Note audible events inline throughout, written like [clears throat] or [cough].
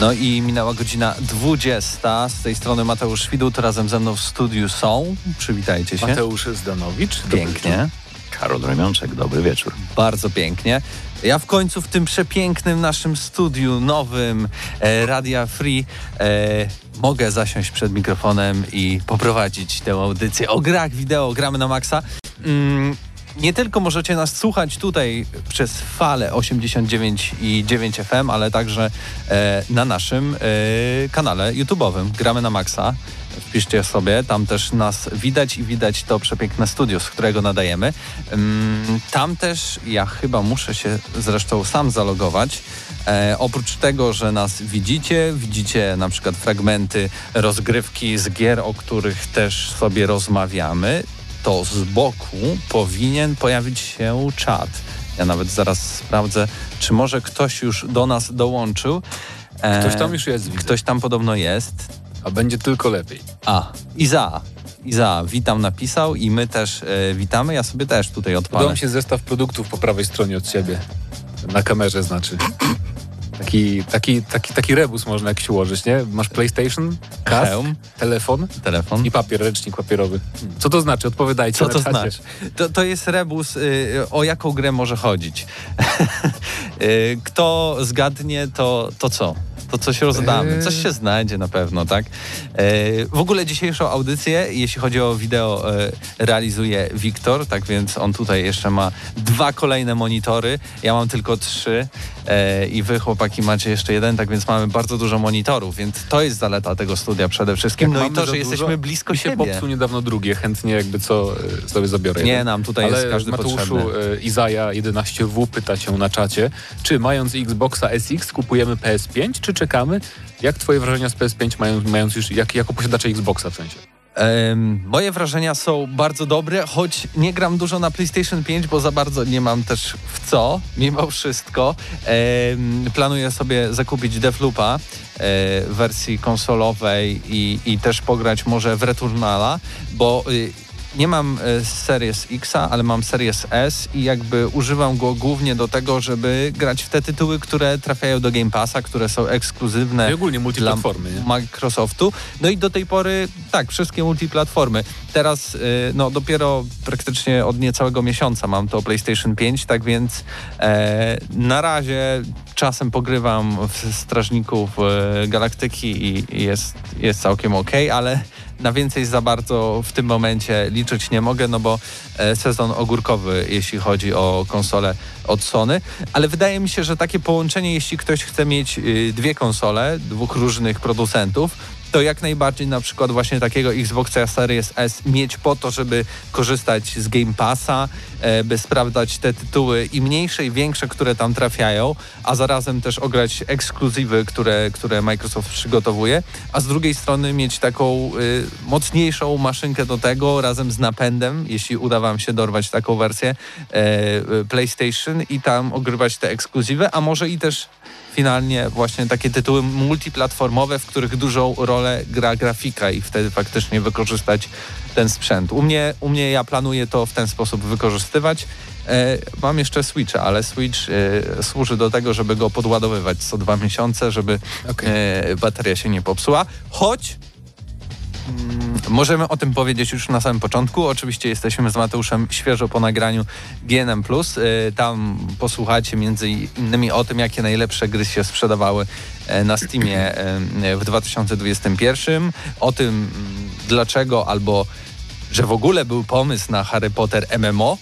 No i minęła godzina 20. Z tej strony Mateusz Widut, razem ze mną w studiu są. Przywitajcie się. Mateusz Zdanowicz. Pięknie. Karol Remiączek, dobry wieczór. Bardzo pięknie. Ja w końcu w tym przepięknym naszym studiu nowym e, Radia Free e, mogę zasiąść przed mikrofonem i poprowadzić tę audycję o grach wideo. Gramy na maksa. Mm, nie tylko możecie nas słuchać tutaj przez falę 89,9 FM, ale także e, na naszym e, kanale YouTube'owym Gramy na Maxa. Wpiszcie sobie, tam też nas widać i widać to przepiękne studio, z którego nadajemy. Mm, tam też ja chyba muszę się zresztą sam zalogować. E, oprócz tego, że nas widzicie, widzicie na przykład fragmenty rozgrywki z gier, o których też sobie rozmawiamy, to z boku powinien pojawić się czat. Ja nawet zaraz sprawdzę, czy może ktoś już do nas dołączył. E, ktoś tam już jest. Widzę. Ktoś tam podobno jest. A będzie tylko lepiej. A, Iza. Iza, witam napisał i my też e, witamy. Ja sobie też tutaj odpalę. Podoba mi się zestaw produktów po prawej stronie od ciebie. Na kamerze znaczy. Taki, taki, taki, taki rebus można jakiś ułożyć, nie? Masz PlayStation, kask, telefon, telefon i papier, ręcznik papierowy. Co to znaczy? Odpowiadajcie Co to znaczy? To, to jest rebus, y, o jaką grę może chodzić. [laughs] y, kto zgadnie, to, to co? To coś rozdamy. Coś się znajdzie na pewno, tak? E, w ogóle dzisiejszą audycję, jeśli chodzi o wideo, e, realizuje Wiktor, tak więc on tutaj jeszcze ma dwa kolejne monitory. Ja mam tylko trzy e, i wy chłopaki macie jeszcze jeden, tak więc mamy bardzo dużo monitorów, więc to jest zaleta tego studia przede wszystkim. Jak no i to, że jesteśmy blisko siebie. się popsuł niedawno drugie, chętnie jakby co sobie zabiorę. Nie, nam tutaj Ale jest każdy Mateuszu, potrzebny. Izaja 11W pyta cię na czacie, czy mając Xboxa SX kupujemy PS5, czy czekamy? Jak twoje wrażenia z PS5 mają, mając już, jak, jako posiadacze Xboxa w sensie? Um, moje wrażenia są bardzo dobre, choć nie gram dużo na PlayStation 5, bo za bardzo nie mam też w co, mimo wszystko. Um, planuję sobie zakupić Devloopa w e, wersji konsolowej i, i też pograć może w Returnala, bo y, nie mam e, Series X, ale mam Series S i jakby używam go głównie do tego, żeby grać w te tytuły, które trafiają do Game Passa, które są ekskluzywne I ogólnie multiplatformy, dla Microsoftu. No i do tej pory tak, wszystkie multiplatformy. Teraz e, no dopiero praktycznie od niecałego miesiąca mam to PlayStation 5, tak więc e, na razie czasem pogrywam w Strażników e, Galaktyki i jest, jest całkiem ok, ale na więcej za bardzo w tym momencie liczyć nie mogę, no bo e, sezon ogórkowy, jeśli chodzi o konsole od Sony, ale wydaje mi się, że takie połączenie, jeśli ktoś chce mieć y, dwie konsole, dwóch różnych producentów, to jak najbardziej na przykład właśnie takiego Xboxa Series S mieć po to, żeby korzystać z Game Passa, e, by sprawdzać te tytuły i mniejsze i większe, które tam trafiają, a zarazem też ograć ekskluzywy, które, które Microsoft przygotowuje, a z drugiej strony mieć taką y, mocniejszą maszynkę do tego razem z napędem, jeśli uda wam się dorwać taką wersję e, PlayStation i tam ogrywać te ekskluzywy, a może i też finalnie właśnie takie tytuły multiplatformowe, w których dużą rolę gra grafika i wtedy faktycznie wykorzystać ten sprzęt. U mnie, u mnie ja planuję to w ten sposób wykorzystywać. E, mam jeszcze Switcha, ale Switch e, służy do tego, żeby go podładowywać co dwa miesiące, żeby okay. e, bateria się nie popsuła. Choć możemy o tym powiedzieć już na samym początku. Oczywiście jesteśmy z Mateuszem świeżo po nagraniu GNM+. Y, tam posłuchacie między innymi o tym, jakie najlepsze gry się sprzedawały e, na Steamie e, w 2021. O tym, mm, dlaczego albo że w ogóle był pomysł na Harry Potter MMO,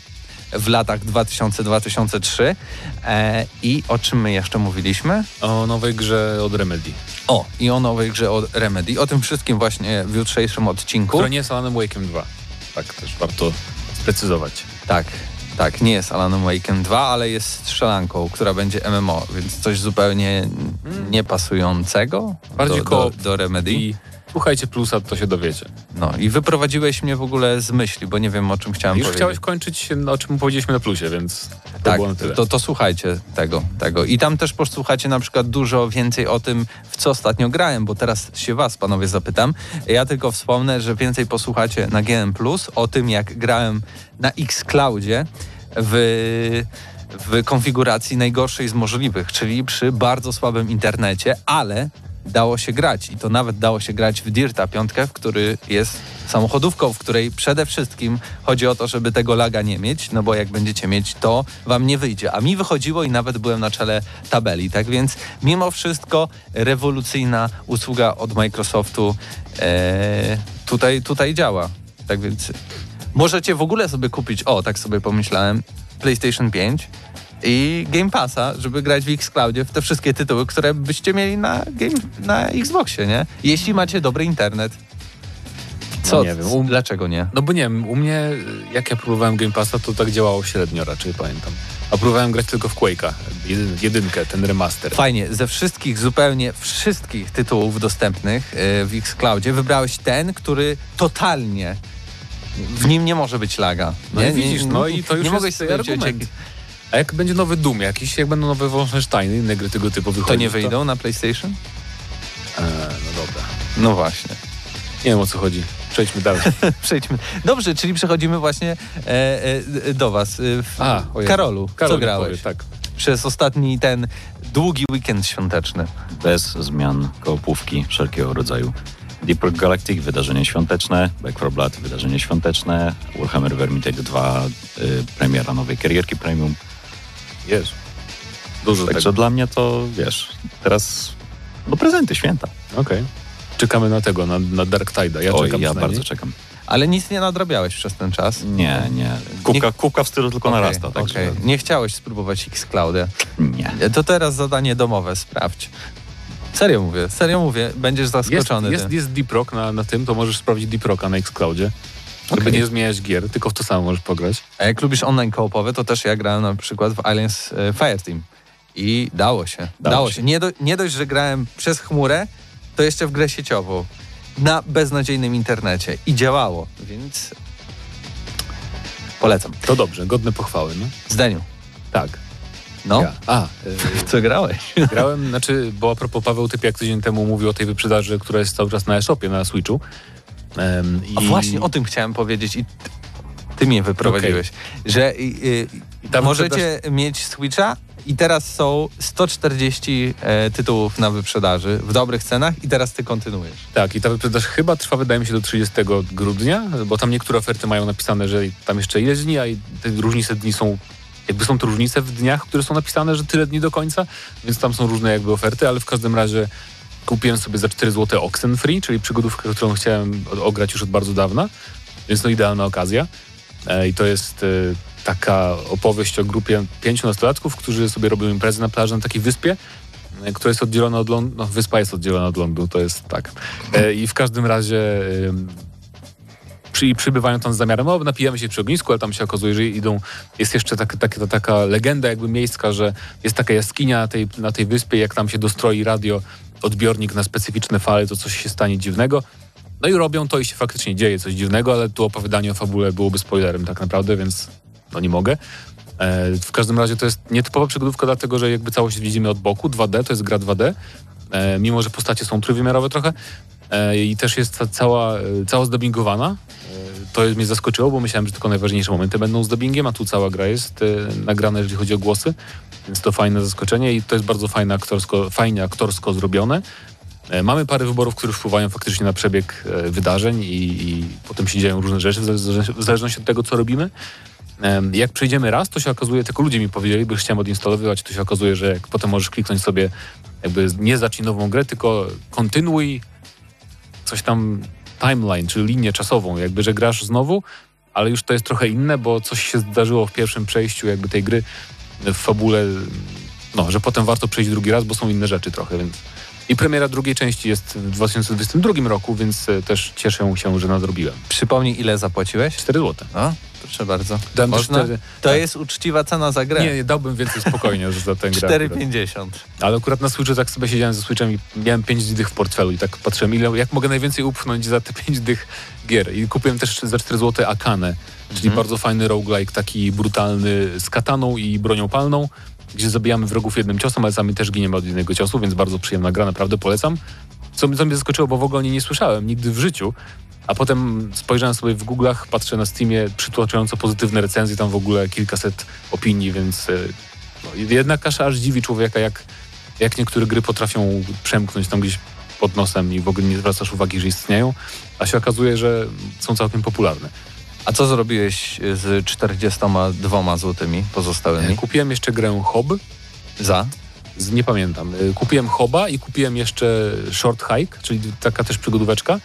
w latach 2000-2003. E, I o czym my jeszcze mówiliśmy? O nowej grze od Remedy. O, i o nowej grze od Remedy. O tym wszystkim właśnie w jutrzejszym odcinku. Która nie jest Alanem Wake'em 2. Tak też warto sprecyzować. Tak, tak, nie jest Alanem Wake'em 2, ale jest strzelanką, która będzie MMO, więc coś zupełnie niepasującego Bardziej do, do, do Remedy. I słuchajcie plusa, to się dowiecie. No i wyprowadziłeś mnie w ogóle z myśli, bo nie wiem o czym chciałem Już powiedzieć. chciałeś kończyć, no, o czym powiedzieliśmy na plusie, więc to tak, było na tyle. to, to słuchajcie tego, tego. I tam też posłuchacie na przykład dużo więcej o tym, w co ostatnio grałem, bo teraz się was, panowie, zapytam. Ja tylko wspomnę, że więcej posłuchacie na GM+, o tym, jak grałem na Xcloudzie w w konfiguracji najgorszej z możliwych, czyli przy bardzo słabym internecie, ale dało się grać i to nawet dało się grać w Dirta piątkę, w który jest samochodówką, w której przede wszystkim chodzi o to, żeby tego laga nie mieć, no bo jak będziecie mieć, to wam nie wyjdzie. A mi wychodziło i nawet byłem na czele tabeli, tak więc mimo wszystko rewolucyjna usługa od Microsoftu e, tutaj, tutaj działa. Tak więc możecie w ogóle sobie kupić, o tak sobie pomyślałem, PlayStation 5 i Game Passa, żeby grać w Xcloudzie w te wszystkie tytuły, które byście mieli na, game, na Xboxie, nie? Jeśli macie dobry internet. Co? No nie wiem, um- Dlaczego nie? No bo nie wiem, u mnie, jak ja próbowałem Game Passa, to tak działało średnio raczej, pamiętam. A próbowałem grać tylko w Quake'a, jedyn, jedynkę, ten remaster. Fajnie, ze wszystkich, zupełnie wszystkich tytułów dostępnych y, w Xcloudzie wybrałeś ten, który totalnie w nim nie może być laga. No nie? i widzisz, no i to już nie jest mogłeś sobie argument. A jak będzie nowy Doom jakiś, jak będą nowe Wolfensteiny, inne gry tego typu to wychodzić, nie wyjdą na PlayStation? E, no dobra. No właśnie. Nie wiem o co chodzi. Przejdźmy dalej. [laughs] Przejdźmy. Dobrze, czyli przechodzimy właśnie e, e, do was. E, w, A. Karolu, Karol co grałeś? Powie, tak. Przez ostatni ten długi weekend świąteczny. Bez zmian kołpówki wszelkiego rodzaju. Deep Rock Galactic, wydarzenie świąteczne, Back 4 Blood, wydarzenie świąteczne, Warhammer Vermintide 2, y, premiera nowej karierki premium. Jest. Dużo Także tego. dla mnie to, wiesz, teraz no prezenty, święta. Okej. Czekamy na tego, na, na Dark Tide'a. Ja Oj, czekam ja bardzo czekam. Ale nic nie nadrabiałeś przez ten czas. Nie, nie. Kubka, kubka w stylu tylko Okej, narasta, także okej. Nie chciałeś spróbować Xclouda. nie. To teraz zadanie domowe, sprawdź. Serio mówię, serio mówię, będziesz Jest, zaskoczony. jest, tym. jest Deep Rock na, na tym, to możesz sprawdzić Deep Rocka na Xcloudzie. Żeby Okej. nie zmieniać gier, tylko w to samo możesz pograć. A jak lubisz online koopowe, to też ja grałem na przykład w Aliens e, Fireteam. I dało się. Dało, Dało się. się. Nie, do, nie dość, że grałem przez chmurę, to jeszcze w grę sieciową. Na beznadziejnym internecie. I działało, więc polecam. To dobrze, godne pochwały, no. Zdeniu. Tak. No, Ja. A, w [laughs] co grałeś? [laughs] grałem, znaczy, bo a propos Paweł Typ jak tydzień temu mówił o tej wyprzedaży, która jest cały czas na e-shopie, na Switchu. A i- właśnie o tym chciałem powiedzieć i ty, mnie wyprowadziłeś, że y, y, możecie mieć Switcha i teraz są 140 e, tytułów na wyprzedaży w dobrych cenach i teraz ty kontynuujesz. Tak, i ta wyprzedaż chyba trwa, wydaje mi się, do 30 grudnia, bo tam niektóre oferty mają napisane, że tam jeszcze ileś dni, a i te różnice dni są, jakby są to różnice w dniach, które są napisane, że tyle dni do końca, więc tam są różne jakby oferty, ale w każdym razie kupiłem sobie za 4 zł Oxenfree, czyli przygodówkę, którą chciałem ograć już od bardzo dawna, więc no idealna okazja. E, I to jest e, taka opowieść o grupie pięciu nastolatków, którzy sobie robią imprezę na plaży na takiej wyspie, e, która jest oddzielona od Londynu. No, wyspa jest oddzielona od Londynu, to jest tak. I w każdym razie przy, przybywają tam z zamiarem, o, napijamy się przy ognisku, ale tam się okazuje, że idą, jest jeszcze tak, tak, taka legenda jakby miejska, że jest taka jaskinia na tej, na tej wyspie, jak tam się dostroi radio, odbiornik na specyficzne fale, to coś się stanie dziwnego. No i robią to i się faktycznie dzieje coś dziwnego, ale tu opowiadanie o fabule byłoby spoilerem tak naprawdę, więc no nie mogę. E, w każdym razie to jest nietypowa przygodówka, dlatego że jakby całość widzimy od boku, 2D, to jest gra 2D, e, mimo że postacie są trójwymiarowe trochę e, i też jest ta cała, e, cała zdubbingowana. To mnie zaskoczyło, bo myślałem, że tylko najważniejsze momenty będą z dubbingiem, a tu cała gra jest e, nagrana, jeżeli chodzi o głosy, więc to fajne zaskoczenie i to jest bardzo fajne aktorsko, fajnie aktorsko zrobione. E, Mamy parę wyborów, które wpływają faktycznie na przebieg e, wydarzeń i, i potem się dzieją różne rzeczy w zale- w zależności od tego, co robimy. Jak przejdziemy raz, to się okazuje, tylko ludzie mi powiedzieli, bo chciałem odinstalowywać, to się okazuje, że jak potem możesz kliknąć sobie jakby nie zacznij nową grę, tylko kontynuuj coś tam timeline, czy linię czasową, jakby, że grasz znowu, ale już to jest trochę inne, bo coś się zdarzyło w pierwszym przejściu jakby tej gry w fabule, no, że potem warto przejść drugi raz, bo są inne rzeczy trochę, więc... I premiera drugiej części jest w 2022 roku, więc e, też cieszę się, że nadrobiłem. Przypomnij, ile zapłaciłeś? 4 zł. No, proszę bardzo. Dałem też Można? cztery- To tak. jest uczciwa cena za grę. Nie, nie, dałbym więcej spokojnie za tę grę. akurat. 4,50. Ale akurat na Switchu tak sobie siedziałem ze Switchem i miałem 5 dych w portfelu i tak patrzyłem, ile, jak mogę najwięcej upchnąć za te 5 dych gier. I kupiłem też za 4 zł Akane, czyli Mhm. bardzo fajny roguelike, taki brutalny z kataną i bronią palną, gdzie zabijamy wrogów jednym ciosem, ale sami też giniemy od jednego ciosu, więc bardzo przyjemna gra, naprawdę polecam. Co, co mnie zaskoczyło, bo w ogóle o niej nie słyszałem nigdy w życiu. A potem spojrzałem sobie w Google'ach, patrzę na Steamie, przytłaczająco pozytywne recenzje, tam w ogóle kilkaset opinii, więc e, no, jednak aż, aż dziwi człowieka, jak, jak niektóre gry potrafią przemknąć tam gdzieś pod nosem i w ogóle nie zwracasz uwagi, że istnieją, a się okazuje, że są całkiem popularne. A co zrobiłeś z 42 złotymi pozostałymi? Kupiłem jeszcze grę Hob, Za? z, nie pamiętam, kupiłem Hoba i kupiłem jeszcze Short Hike, czyli taka też przygodóweczka,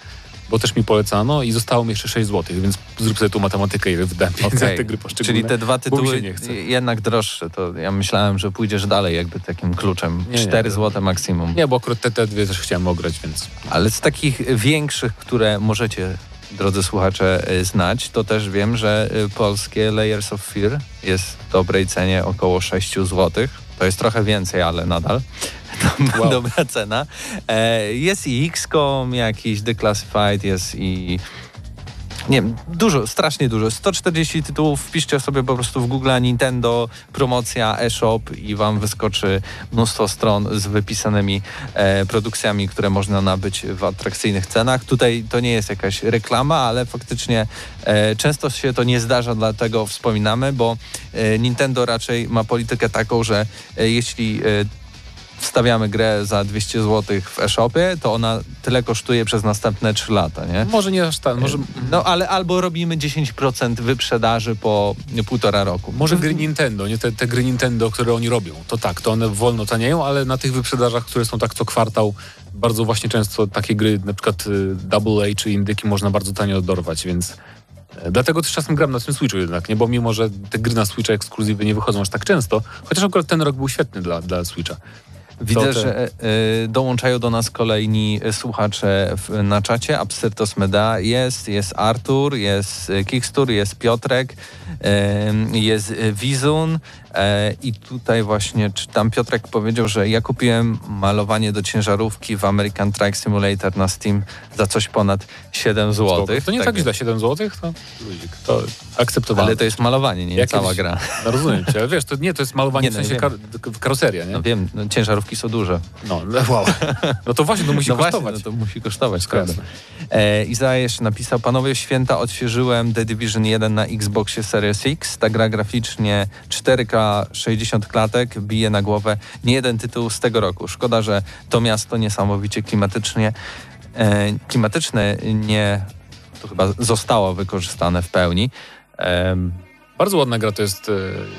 bo też mi polecano i zostało mi jeszcze 6 zł, więc zrób sobie tu matematykę, ile wydałem pieniędzy na te gry poszczególne. Czyli te dwa tytuły nie jednak droższe. To ja myślałem, że pójdziesz dalej jakby takim kluczem. Nie, nie, 4 to- zł maksimum. Nie, bo akurat te, te dwie też chciałem ograć, więc Ale z takich większych, które możecie, drodzy słuchacze, y, znać, to też wiem, że y, polskie Layers of Fear jest w dobrej cenie około 6 zł. To jest trochę więcej, ale nadal Wow. dobra cena. E, Jest i XCOM, jakiś Declassified, jest i... Nie dużo, strasznie dużo. 140 tytułów, wpiszcie sobie po prostu w Google Nintendo, promocja, e-shop i wam wyskoczy mnóstwo stron z wypisanymi e, produkcjami, które można nabyć w atrakcyjnych cenach. Tutaj to nie jest jakaś reklama, ale faktycznie e, często się to nie zdarza, dlatego wspominamy, bo e, Nintendo raczej ma politykę taką, że e, jeśli e, wstawiamy grę za 200 zł w e-shopie, to ona tyle kosztuje przez następne 3 lata, nie? może nie aż tak, może, No ale albo robimy 10% wyprzedaży po półtora roku. może gry Nintendo, nie te, te gry Nintendo, które oni robią, to tak, to one wolno tanieją, ale na tych wyprzedażach, które są tak co kwartał, bardzo właśnie często takie gry, na przykład y, Double A czy Indyki można bardzo tanio dorwać, więc e, Dlatego też czasem gram na tym Switchu jednak, nie? Bo mimo, że te gry na Switcha ekskluzywy nie wychodzą aż tak często, chociaż akurat ten rok był świetny dla, dla Switcha. Widzę, że e, dołączają do nas kolejni słuchacze w, na czacie. Absyrtos Meda jest, jest Artur, jest e, Kickstur, jest Piotrek, e, jest e, Wizun e, i tutaj właśnie czytam, Piotrek powiedział, że ja kupiłem malowanie do ciężarówki w American Truck Simulator na Steam za coś ponad 7 zł. To nie tak, źle, 7 zł, to to akceptowalne. Ale to jest malowanie, nie Jak cała gra. No rozumiem cię, ale wiesz, to nie, to jest malowanie Nie, w no, sensie wiem. kar- karoseria, nie? No wiem, no, ciężarówki są duże. No, no, wow. No to właśnie, to musi [laughs] no kosztować. Właśnie, no to musi kosztować, prawda. E, Iza jeszcze napisał, panowie święta odświeżyłem The Division 1 na Xboxie Series X. Ta gra graficznie 4K 60 klatek, bije na głowę. Nie jeden tytuł z tego roku. Szkoda, że to miasto niesamowicie klimatycznie, e, klimatyczne nie to chyba zostało wykorzystane w pełni. Em, Bardzo ładna gra to jest, e,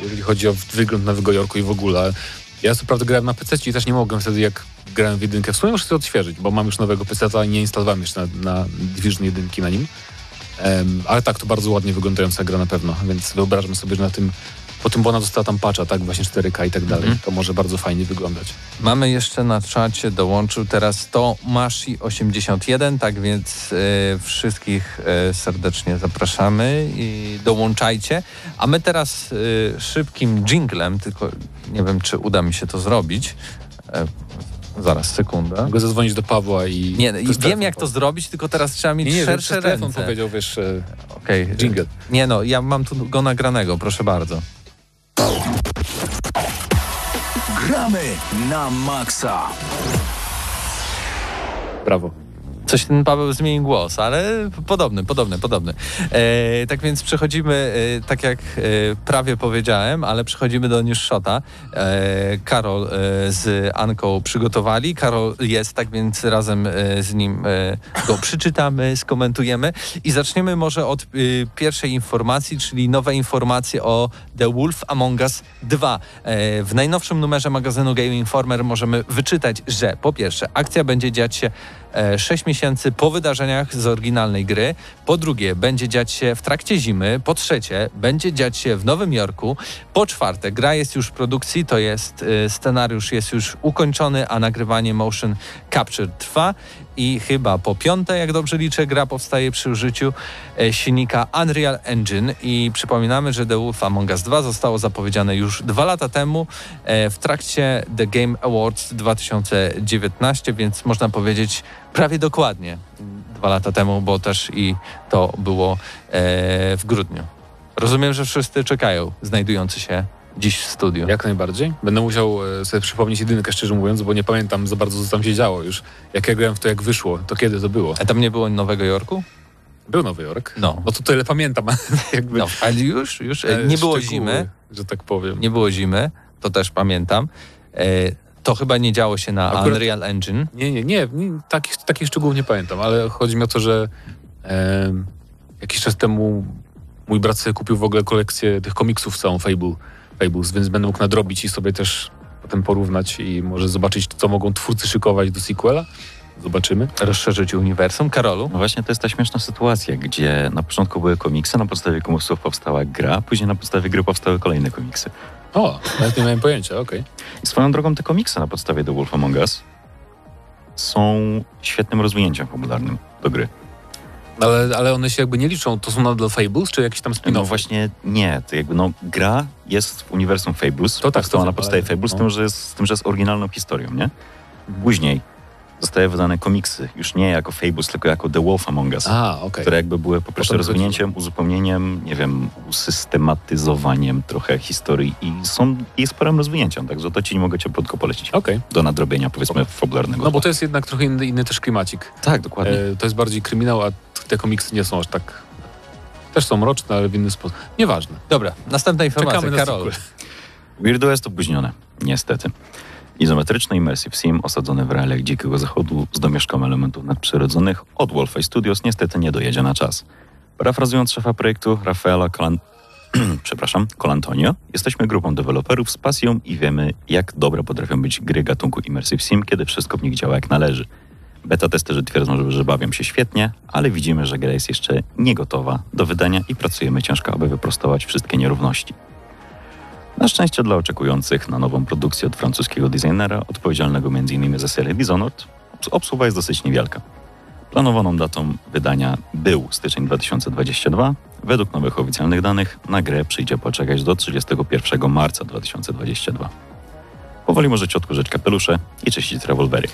jeżeli chodzi o wygląd Nowego Jorku i w ogóle. Ja co prawda grałem na PC i też nie mogłem wtedy, jak grałem w jedynkę. W sumie muszę to odświeżyć, bo mam już nowego PC, a nie instalowałem jeszcze na, na Division 1 na nim. Em, ale tak, to bardzo ładnie wyglądająca gra na pewno, więc wyobrażam sobie, że na tym, po tym, bo ona dostała tam patcha, tak, właśnie 4K i tak dalej, Mhm. to może bardzo fajnie wyglądać. Mamy jeszcze na czacie, dołączył teraz to Mashi81, tak więc e, wszystkich e, serdecznie zapraszamy i dołączajcie. A my teraz e, szybkim jinglem, tylko nie wiem, czy uda mi się to zrobić. Zaraz, sekundę. Mogę zadzwonić do Pawła i... Nie, i wiem jak to zrobić, tylko teraz trzeba mieć Nie, nie, szersze ręce. powiedział, wiesz, Okej, jingle. Nie no, ja mam tu go nagranego, proszę bardzo. Gramy na maksa. Brawo. Coś ten Paweł zmienił głos, ale podobny, podobny, podobny. E, tak więc przechodzimy, e, tak jak e, prawie powiedziałem, ale przechodzimy do News Shota. E, Karol e, z Anką przygotowali. Karol jest, tak więc razem e, z nim go przeczytamy, skomentujemy i zaczniemy może od pierwszej informacji, czyli nowe informacje o The Wolf Among Us 2. E, w najnowszym numerze magazynu Game Informer możemy wyczytać, że po pierwsze akcja będzie dziać się e, 6 miesięcy miesięcy po wydarzeniach z oryginalnej gry. Po drugie, będzie dziać się w trakcie zimy. Po trzecie, będzie dziać się w Nowym Jorku. Po czwarte, gra jest już w produkcji, to jest y, scenariusz jest już ukończony, a nagrywanie motion capture trwa. I chyba po piąte, jak dobrze liczę, gra powstaje przy użyciu e, silnika Unreal Engine. I przypominamy, że The Wolf Among Us 2 zostało zapowiedziane już dwa lata temu e, w trakcie The Game Awards 2019, więc można powiedzieć prawie dokładnie dwa lata temu, bo też i to było e, w grudniu. Rozumiem, że wszyscy czekają, znajdujący się dziś w studiu. Jak najbardziej. Będę musiał e, sobie przypomnieć jedynkę, szczerze mówiąc, bo nie pamiętam za bardzo, co tam się działo już. Jak ja grałem w to, jak wyszło, to kiedy to było? A tam nie było Nowego Jorku? Był Nowy Jork. No. No to tyle pamiętam, [laughs] jakby. No, ale już, już e, nie było zimy, Że tak powiem. nie było zimy, to też pamiętam. E, to chyba nie działo się na Akurat- Unreal Engine. Nie, nie, nie, nie takich, takich szczegółów nie pamiętam, ale chodzi mi o to, że e, jakiś czas temu mój brat sobie kupił w ogóle kolekcję tych komiksów całą Fable, Fables, więc będę mógł nadrobić i sobie też potem porównać i może zobaczyć, co mogą twórcy szykować do sequela. Zobaczymy. Rozszerzyć uniwersum. Karolu? No właśnie to jest ta śmieszna sytuacja, gdzie na początku były komiksy, na podstawie komiksów powstała gra, później na podstawie gry powstały kolejne komiksy. O, nawet nie miałem pojęcia, okej. I swoją drogą te komiksy na podstawie The Wolf Among Us są świetnym rozwinięciem fabularnym do gry. Ale, ale one się jakby nie liczą, to są nadal Fables, czy jakiś tam spin-off? No właśnie nie, to jakby no gra jest w uniwersum Fables, To tak, powstała to na podstawie Fables, z, no. tym, że jest, z tym, że jest oryginalną historią, nie? Później zostały wydane komiksy, już nie jako Fables, tylko jako The Wolf Among Us, A, okej. które jakby były po prostu rozwinięciem, uzupełnieniem, nie wiem, usystematyzowaniem trochę historii i są i sporym rozwinięciem, także to ci nie mogę cię krótko polecić Okej. do nadrobienia, powiedzmy, fabularnego. No bo to jest jednak trochę inny, inny też klimacik. Tak, dokładnie. E, to jest bardziej kryminał, a te komiksy nie są aż tak... Też są mroczne, ale w inny sposób. Nieważne. Dobra, następna informacja. Czekamy na Karol. sequel. Weirdo jest opóźnione, niestety. Izometryczny immersive sim osadzony w realiach Dzikiego Zachodu z domieszką elementów nadprzyrodzonych od Wolfey Studios niestety nie dojedzie na czas. Parafrazując szefa projektu Rafaela [clears throat] przepraszam, Colantonio, jesteśmy grupą deweloperów z pasją i wiemy, jak dobre potrafią być gry gatunku immersive sim, kiedy wszystko w nich działa jak należy. Beta testerzy twierdzą, że- że bawią się świetnie, ale widzimy, że gra jest jeszcze nie gotowa do wydania i pracujemy ciężko, aby wyprostować wszystkie nierówności. Na szczęście dla oczekujących na nową produkcję od francuskiego designera, odpowiedzialnego m.in. za serię Dishonored, obs- obsługa jest dosyć niewielka. Planowaną datą wydania był styczeń 2022. Według nowych oficjalnych danych na grę przyjdzie poczekać do 31 marca 2022. Powoli możecie odkurzyć kapelusze i czyścić rewolwery.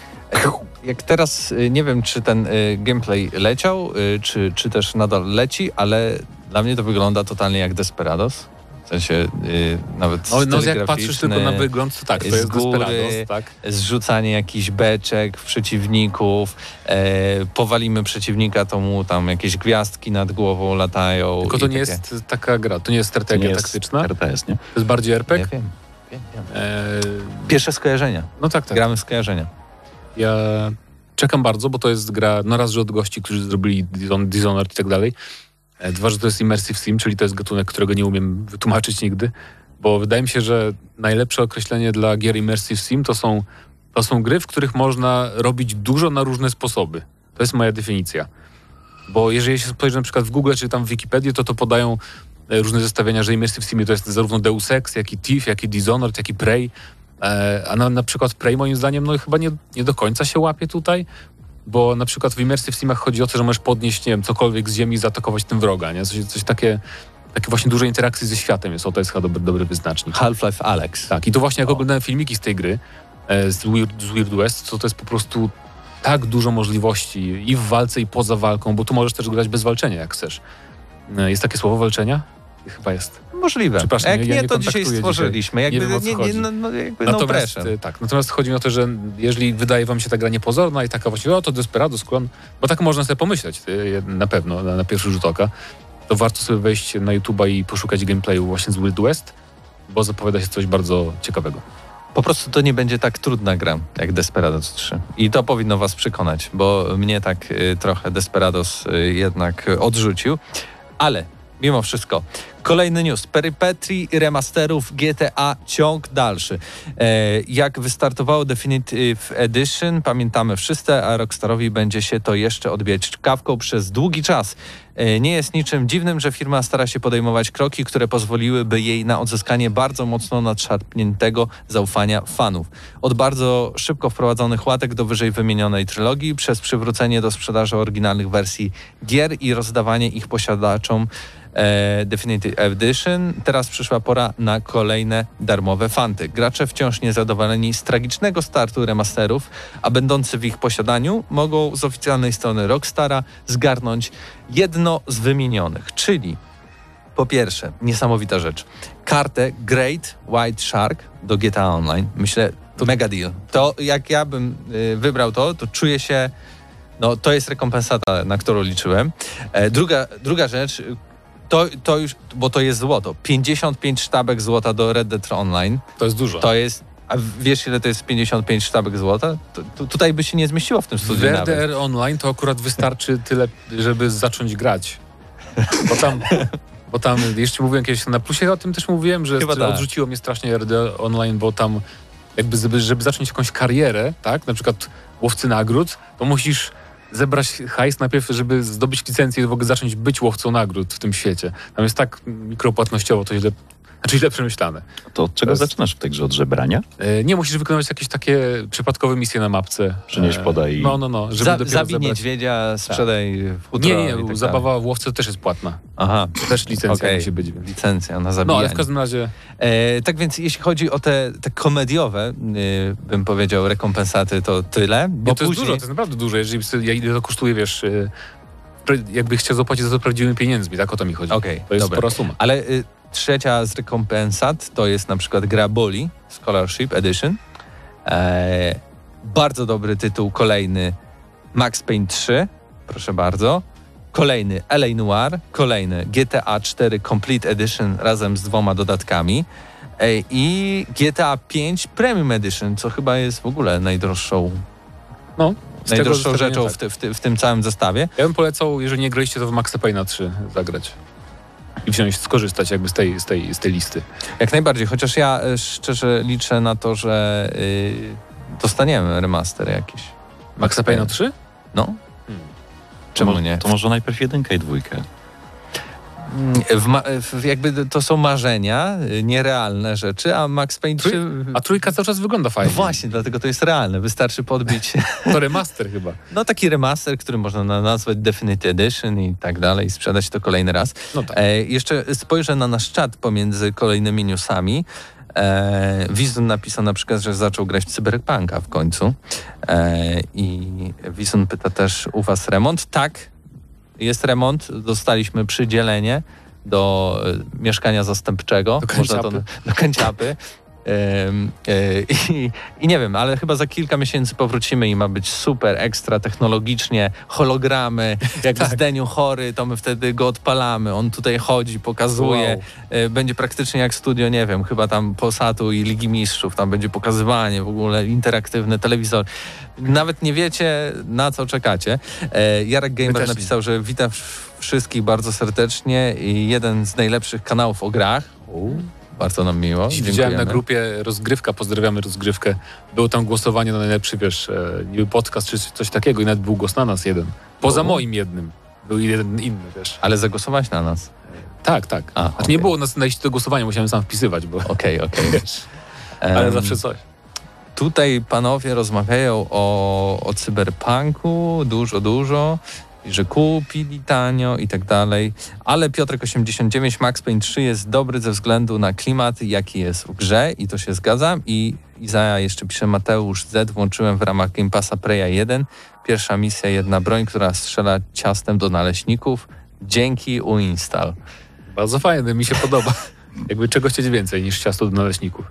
Jak teraz, y, nie wiem, czy ten y, gameplay leciał, y, czy, czy też nadal leci, ale dla mnie to wygląda totalnie jak Desperados. W sensie y, nawet No, no jak patrzysz tylko na wygląd, to tak, to z jest góry, tak. zrzucanie jakichś beczek w przeciwników, e, powalimy przeciwnika, to mu tam jakieś gwiazdki nad głową latają. Tylko to nie takie- jest taka gra, to nie jest To strategia nie jest taktyczna, RTS, nie? to jest bardziej RPG. wiem. wiem, wiem. E, Pierwsze skojarzenia. no tak, tak. Gramy w skojarzenia. Ja czekam bardzo, bo to jest gra, no raz, że od gości, którzy zrobili Dishon- Dishonored i tak dalej. E, Dwa, że to jest Immersive Sim, czyli to jest gatunek, którego nie umiem wytłumaczyć nigdy, bo wydaje mi się, że najlepsze określenie dla gier Immersive Sim to są, to są gry, w których można robić dużo na różne sposoby. To jest moja definicja. Bo jeżeli się spojrzy na przykład w Google czy tam w Wikipedii, to to podają e, różne zestawienia, że Immersive Sim to jest zarówno Deus Ex, jak i Thief, jak i Dishonored, jak i Prey. E, A na, na przykład Prey moim zdaniem no chyba nie, nie do końca się łapie tutaj, bo na przykład w Immersive Simach chodzi o to, że możesz podnieść, nie wiem, cokolwiek z ziemi i zaatakować tym wroga, nie? Coś, coś takie, takie właśnie duże interakcje ze światem jest, o to jest chyba dobry, dobry wyznacznik. Half-Life Alex. Tak, i to właśnie jak oglądałem filmiki z tej gry, e, z Weird, z Weird West, to to jest po prostu tak dużo możliwości i w walce, i poza walką, bo tu możesz też grać bez walczenia, jak chcesz. E, Jest takie słowo walczenia? Chyba jest. Możliwe. Przepraszam, jak ja nie, nie to dzisiaj stworzyliśmy. dzisiaj. Jakby, Nie wiem, nie, nie, no, no, jakby no Natomiast, e, tak, natomiast chodzi mi o to, że jeżeli wydaje wam się ta gra niepozorna i taka właśnie, o to Desperados, klon, bo tak można sobie pomyśleć e, na pewno, na, na pierwszy rzut oka, to warto sobie wejść na YouTube'a i poszukać gameplayu właśnie z Wild West, bo zapowiada się coś bardzo ciekawego. Po prostu to nie będzie tak trudna gra jak Desperados 3. I to powinno was przekonać, bo mnie tak y, trochę Desperados y, jednak odrzucił. Ale mimo wszystko, Kolejny news. Perypetrii remasterów GTA ciąg dalszy. E, jak wystartowało Definitive Edition, pamiętamy wszyscy, a Rockstarowi będzie się to jeszcze odbijać czkawką przez długi czas. E, nie jest niczym dziwnym, że firma stara się podejmować kroki, które pozwoliłyby jej na odzyskanie bardzo mocno nadszarpniętego zaufania fanów. Od bardzo szybko wprowadzonych łatek do wyżej wymienionej trylogii, przez przywrócenie do sprzedaży oryginalnych wersji gier i rozdawanie ich posiadaczom e, Definitive Edition. Teraz przyszła pora na kolejne darmowe fanty. Gracze wciąż niezadowoleni z tragicznego startu remasterów, a będący w ich posiadaniu mogą z oficjalnej strony Rockstara zgarnąć jedno z wymienionych, czyli po pierwsze, niesamowita rzecz. Kartę Great White Shark do GTA Online. Myślę, to mega deal. To jak ja bym y, wybrał to, to czuję się, no to jest rekompensata, na którą liczyłem. E, druga, druga rzecz, to, to już, bo to jest złoto. 55 sztabek złota do Red Dead Online. To jest dużo. To jest, a wiesz ile to jest 55 sztabek złota? To, to, tutaj by się nie zmieściło w tym W studiu nawet. RDR Online to akurat wystarczy tyle, żeby zacząć grać. Bo tam, bo tam jeszcze mówiłem kiedyś na plusie, o tym też mówiłem, że Chyba tak. odrzuciło mnie strasznie RDR Online, bo tam jakby żeby, żeby zacząć jakąś karierę, tak, na przykład łowcy nagród, to musisz zebrać hajs najpierw, żeby zdobyć licencję i w ogóle zacząć być łowcą nagród w tym świecie. Tam jest tak mikropłatnościowo to źle, znaczy źle przemyślane. To od czego To jest- zaczynasz w tej grze? Od żebrania? E, Nie musisz wykonywać jakieś takie przypadkowe misje na mapce. Przynieś, E, podaj. No, no, no. Żeby Za, zabij zebrać... niedźwiedzia, sprzedaj w futro Nie, nie, tak zabawa w łowce też jest płatna. Aha, Też licencja Okej. musi być. Licencja na No, zabijanie. ale w każdym razie E, tak więc jeśli chodzi o te, te komediowe, e, bym powiedział, rekompensaty, to tyle. Bo nie, to jest później, dużo, to jest naprawdę dużo. Jeżeli sobie- ja- ile to kosztuje, wiesz, y, jakby chciał zapłacić za to prawdziwymi pieniędzmi, tak o to mi chodzi. Okej, to jest dobra. spora suma. Ale y, trzecia z rekompensat to jest na przykład gra Bully Scholarship Edition. E, bardzo dobry tytuł, kolejny Max Payne 3, proszę bardzo. Kolejny LA Noir, kolejny GTA 4 Complete Edition razem z dwoma dodatkami. E, I GTA 5 Premium Edition, co chyba jest w ogóle najdroższą, No, najdroższą rzeczą tak. w, ty, w, ty, w tym całym zestawie. Ja bym polecał, jeżeli nie graliście, to w Maxa Payne'a 3 zagrać. I wziąć, skorzystać jakby z tej, z tej, z tej listy. Jak najbardziej, chociaż ja e, szczerze liczę na to, że y, dostaniemy remaster jakiś. Maxa Payne'a 3? No. Hmm. Czemu to, nie? To może najpierw jedynkę i dwójkę. W jakby to są marzenia, y, nierealne rzeczy, a Max Payne 3... A trójka cały czas wygląda No fajnie. właśnie, dlatego to jest realne. Wystarczy podbić [laughs] To remaster chyba. no taki remaster, który można na- nazwać Definitive Edition i tak dalej, sprzedać to kolejny raz. No tak. E, jeszcze spojrzę na nasz czat pomiędzy kolejnymi newsami. E, Wizun napisał na przykład, że zaczął grać w Cyberpunka w końcu. E, I Wizun pyta też u was remont? Tak, jest remont. Dostaliśmy przydzielenie do e, mieszkania zastępczego. Do Można to, do kanciapy. E, [laughs] I, I nie wiem, ale chyba za kilka miesięcy powrócimy i ma być super, ekstra technologicznie, hologramy, [laughs] jak Tak. w zdeniu chory, to my wtedy go odpalamy, on tutaj chodzi, pokazuje, Wow. e, będzie praktycznie jak studio, nie wiem, chyba tam Polsatu i Ligi Mistrzów, tam będzie pokazywanie, w ogóle interaktywny telewizor. Nawet nie wiecie, na co czekacie. E, Jarek Gamer napisał, że wita w- wszystkich bardzo serdecznie i jeden z najlepszych kanałów o grach. U, bardzo nam miło. Dziś widziałem na dziękujemy. grupie rozgrywka, pozdrawiamy rozgrywkę. Było tam głosowanie na najlepszy, wiesz, e, niby podcast czy coś takiego i nawet był głos na nas jeden. Poza O. moim jednym. Był jeden inny, wiesz. Ale zagłosować na nas. Tak, tak. A, znaczy okej. nie było nas na liście do głosowania, musiałem sam wpisywać, bo... Okej, okej. [laughs] Wiesz, ale Em, zawsze coś. Tutaj panowie rozmawiają o, o cyberpunku dużo, dużo, że kupili tanio i tak dalej, ale Piotrek 89 Max Payne 3 jest dobry ze względu na klimat, jaki jest w grze i to się zgadzam i Izaja jeszcze pisze Mateusz Z, włączyłem w ramach Game Passa Preya 1, pierwsza misja, jedna broń, która strzela ciastem do naleśników, dzięki uinstall. Bardzo fajny, mi się podoba. [laughs] Jakby czego chcieć więcej niż ciasto do naleśników.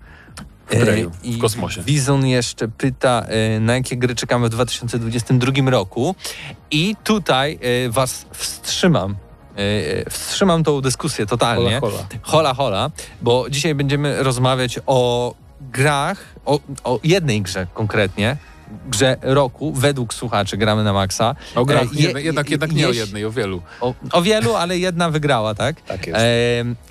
W Preju, E, w kosmosie. Wizon jeszcze pyta, e, na jakie gry czekamy w 2022 roku. I tutaj e, was wstrzymam. Wstrzymam tą dyskusję totalnie. Hola, hola. Hola, hola, bo dzisiaj będziemy rozmawiać o grach, o, o jednej grze konkretnie, grze roku według słuchaczy gramy na maksa. O grach, E, je- jednak, jednak, jednak nie o jeś- jednej, o wielu. O, o wielu, ale jedna wygrała, tak? Tak jest. E,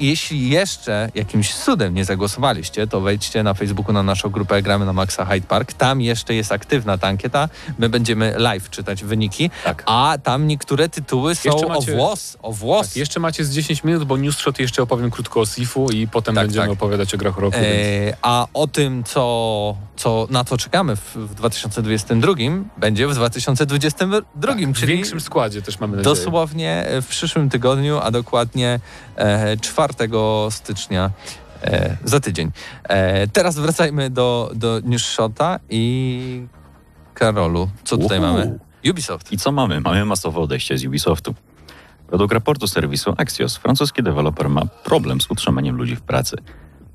jeśli jeszcze jakimś cudem nie zagłosowaliście, to wejdźcie na Facebooku na naszą grupę Gramy na Maxa Hyde Park. Tam jeszcze jest aktywna ta ankieta. My będziemy live czytać wyniki, Tak. a tam niektóre tytuły są macie- o włos, o włos. Tak, jeszcze macie z 10 minut, bo Newsshot jeszcze opowiem krótko o Sifu i potem Tak, będziemy tak. opowiadać o grach roku. więc... E, a o tym, co, co, na co czekamy w, w 2022, będzie w 2022, Tak, w czyli większym składzie też mamy nadzieję. dosłownie w przyszłym tygodniu, a dokładnie e, 4 stycznia. E, za tydzień. E, teraz wracajmy do, do Newshota i Karolu. Co tutaj Uhu. mamy? Ubisoft. I co mamy? Mamy masowe odejście z Ubisoftu. Według raportu serwisu Axios, francuski deweloper ma problem z utrzymaniem ludzi w pracy.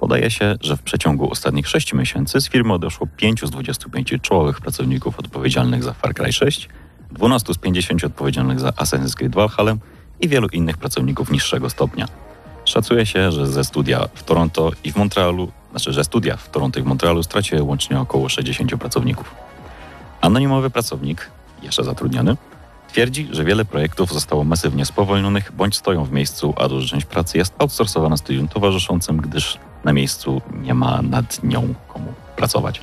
Podaje się, że w przeciągu ostatnich 6 miesięcy z firmy odeszło 5 z 25 czołowych pracowników odpowiedzialnych za Far Cry 6, 12 z 50 odpowiedzialnych za Assassin's Creed Valhalla i wielu innych pracowników niższego stopnia. Szacuje się, że ze studia w Toronto i w Montrealu, znaczy, że studia w Toronto i w Montrealu straciły łącznie około 60 pracowników. Anonimowy pracownik, jeszcze zatrudniony, twierdzi, że wiele projektów zostało masywnie spowolnionych bądź stoją w miejscu, a duża część pracy jest outsourcowana studium towarzyszącym, gdyż na miejscu nie ma nad nią komu pracować.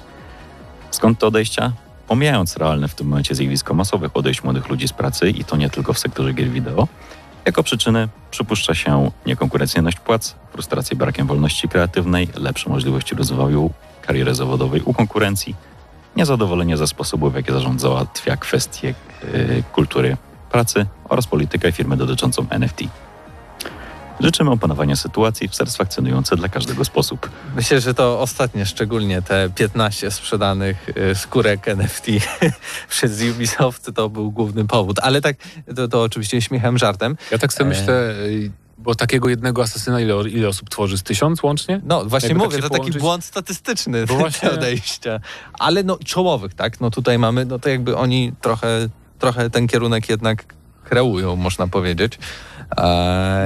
Skąd te odejścia? Pomijając realne w tym momencie zjawisko masowych odejść młodych ludzi z pracy i to nie tylko w sektorze gier wideo, jako przyczyny przypuszcza się niekonkurencyjność płac, frustrację brakiem wolności kreatywnej, lepsze możliwości rozwoju kariery zawodowej u konkurencji, niezadowolenie ze sposobu, w jaki zarząd załatwia kwestie y, kultury pracy oraz politykę firmy dotyczącą NFT. Życzymy opanowania sytuacji w satysfakcjonujący dla każdego sposób. Myślę, że to ostatnie, szczególnie te 15 sprzedanych y, skórek NFT [laughs] przez Ubisoft, to był główny powód. Ale tak, to, to oczywiście śmiechem, żartem. Ja tak sobie E. myślę, y, bo takiego jednego asesyna ile, ile osób tworzy? Z tysiąc łącznie? No właśnie Jakby tak mówię, się to taki połączyć- błąd statystyczny Bo właśnie- odejścia. Ale no czołowych, tak? No tutaj mamy, no to jakby oni trochę, trochę ten kierunek jednak kreują, można powiedzieć.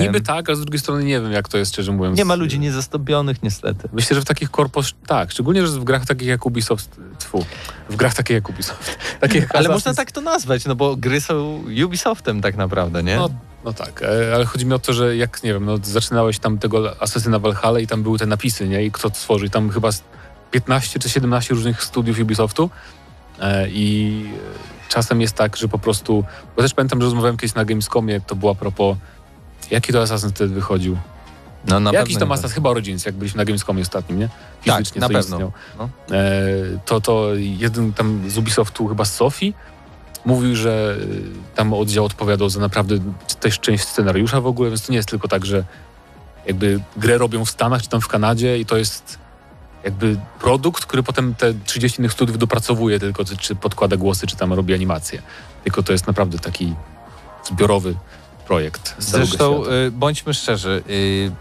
Niby tak, a z drugiej strony nie wiem, jak to jest, szczerze mówiąc. Nie ma ludzi niezastąpionych niestety. Myślę, że w takich korpos... Tak, szczególnie, że w grach takich jak Ubisoft... Tfu, w grach takich jak Ubisoft. [laughs] Takich Ale można tak to nazwać, no bo gry są Ubisoftem tak naprawdę, nie? No, no tak, e, ale chodzi mi o to, że jak, nie wiem, no zaczynałeś tam tego Asesyna Valhalla i tam były te napisy, nie? I kto tworzy. I tam chyba z 15 czy 17 różnych studiów Ubisoftu i e, czasem jest tak, że po prostu... Bo też pamiętam, że rozmawiałem kiedyś na Gamescomie, to było a propos... Jaki to Assassin wtedy wychodził? no na Jakiś pewno nie Assassin, chyba Origins, jak byliśmy na Gamescomie ostatnim, nie? Tak, Fizycznie na co pewno. No. E, to, to jeden tam z Ubisoftu, chyba z Sofii, mówił, że y, tam oddział odpowiadał za naprawdę też część scenariusza w ogóle, więc to nie jest tylko tak, że jakby grę robią w Stanach czy tam w Kanadzie i to jest jakby produkt, który potem te 30 innych studiów dopracowuje tylko, czy, czy podkłada głosy, czy tam robi animację. Tylko to jest naprawdę taki zbiorowy projekt. Zresztą y, bądźmy szczerzy, y,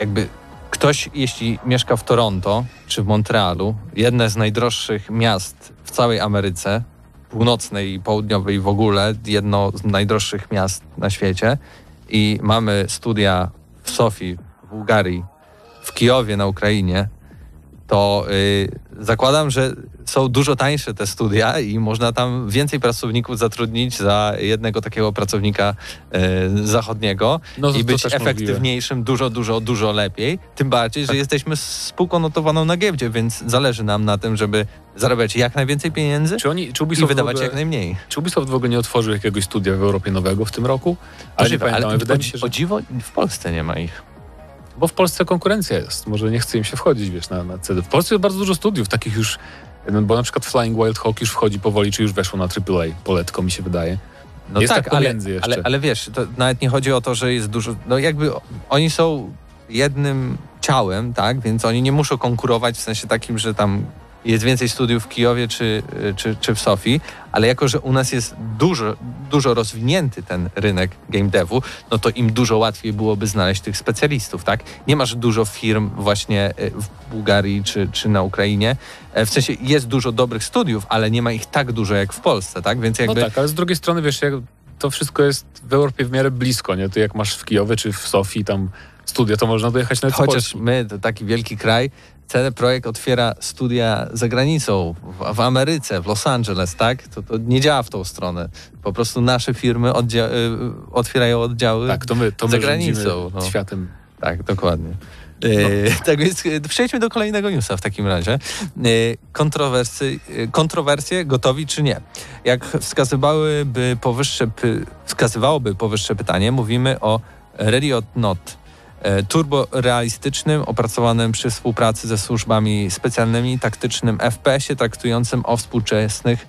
jakby ktoś, jeśli mieszka w Toronto czy w Montrealu, jedne z najdroższych miast w całej Ameryce, północnej i południowej w ogóle, jedno z najdroższych miast na świecie i mamy studia w Sofii, w Bułgarii, w Kijowie na Ukrainie, to y, zakładam, że są dużo tańsze te studia i można tam więcej pracowników zatrudnić za jednego takiego pracownika y, zachodniego No, i być efektywniejszym dużo, dużo, dużo lepiej. Tym bardziej, że Tak. jesteśmy spółką notowaną na giełdzie, więc zależy nam na tym, żeby zarabiać jak najwięcej pieniędzy Czy, oni, czy i Ubisoft wydawać ogóle, jak najmniej. Czy Ubisoft w ogóle nie otworzył jakiegoś studia w Europie nowego w tym roku? Ale nie Możliwe, pamiętam, ale o, mi się, że... o dziwo w Polsce nie ma ich. Bo w Polsce konkurencja jest. Może nie chce im się wchodzić, wiesz, na, na CD. W Polsce jest bardzo dużo studiów takich już, no, bo na przykład Flying Wild Hawk już wchodzi powoli, czy już weszło na AAA. Poletko mi się wydaje. No Jest tak, tak ale, ale, ale wiesz, to nawet nie chodzi o to, że jest dużo. No jakby oni są jednym ciałem, tak? Więc oni nie muszą konkurować w sensie takim, że tam jest więcej studiów w Kijowie czy, czy, czy w Sofii, ale jako, że u nas jest dużo, dużo rozwinięty ten rynek game devu, no to im dużo łatwiej byłoby znaleźć tych specjalistów, tak? Nie masz dużo firm właśnie e, w Bułgarii czy, czy na Ukrainie. E, W sensie jest dużo dobrych studiów, ale nie ma ich tak dużo jak w Polsce, tak? Więc jakby No tak, ale z drugiej strony, wiesz, jak to wszystko jest w Europie w miarę blisko, nie? To jak masz w Kijowie czy w Sofii tam studia, to można dojechać na Chociaż my, to taki wielki kraj, CD Projekt otwiera studia za granicą, w, w Ameryce, w Los Angeles, tak? To, to nie działa w tą stronę. Po prostu nasze firmy oddzia- y, otwierają oddziały Tak, to my, to za my granicą. rządzimy No. światem. Tak, dokładnie. E, [laughs] tak więc e, przejdźmy do kolejnego newsa w takim razie. E, kontrowersy, kontrowersje gotowi czy nie? Jak wskazywałyby powyższe, wskazywałoby powyższe pytanie, mówimy o Ready or Not. E, Turborealistycznym, opracowanym przy współpracy ze służbami specjalnymi, taktycznym FPS-ie, traktującym o współczesnych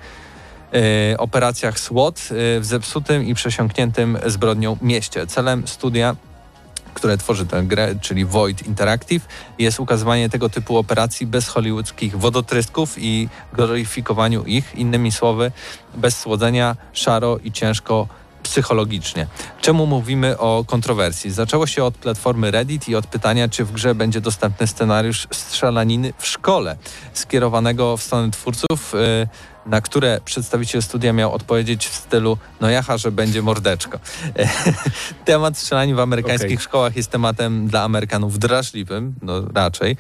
e, operacjach SWAT e, w zepsutym i przesiąkniętym zbrodnią mieście. Celem studia które tworzy tę grę, czyli Void Interactive, jest ukazywanie tego typu operacji bez hollywoodzkich wodotrysków i gloryfikowaniu ich, innymi słowy, bez słodzenia, szaro i ciężko psychologicznie. Czemu mówimy o kontrowersji? Zaczęło się od platformy Reddit i od pytania, czy w grze będzie dostępny scenariusz strzelaniny w szkole, skierowanego w stronę twórców, y, na które przedstawiciel studia miał odpowiedzieć w stylu no jaha, że będzie mordeczko. [laughs] Temat strzelanin w amerykańskich Okej. szkołach jest tematem dla Amerykanów drażliwym, no raczej,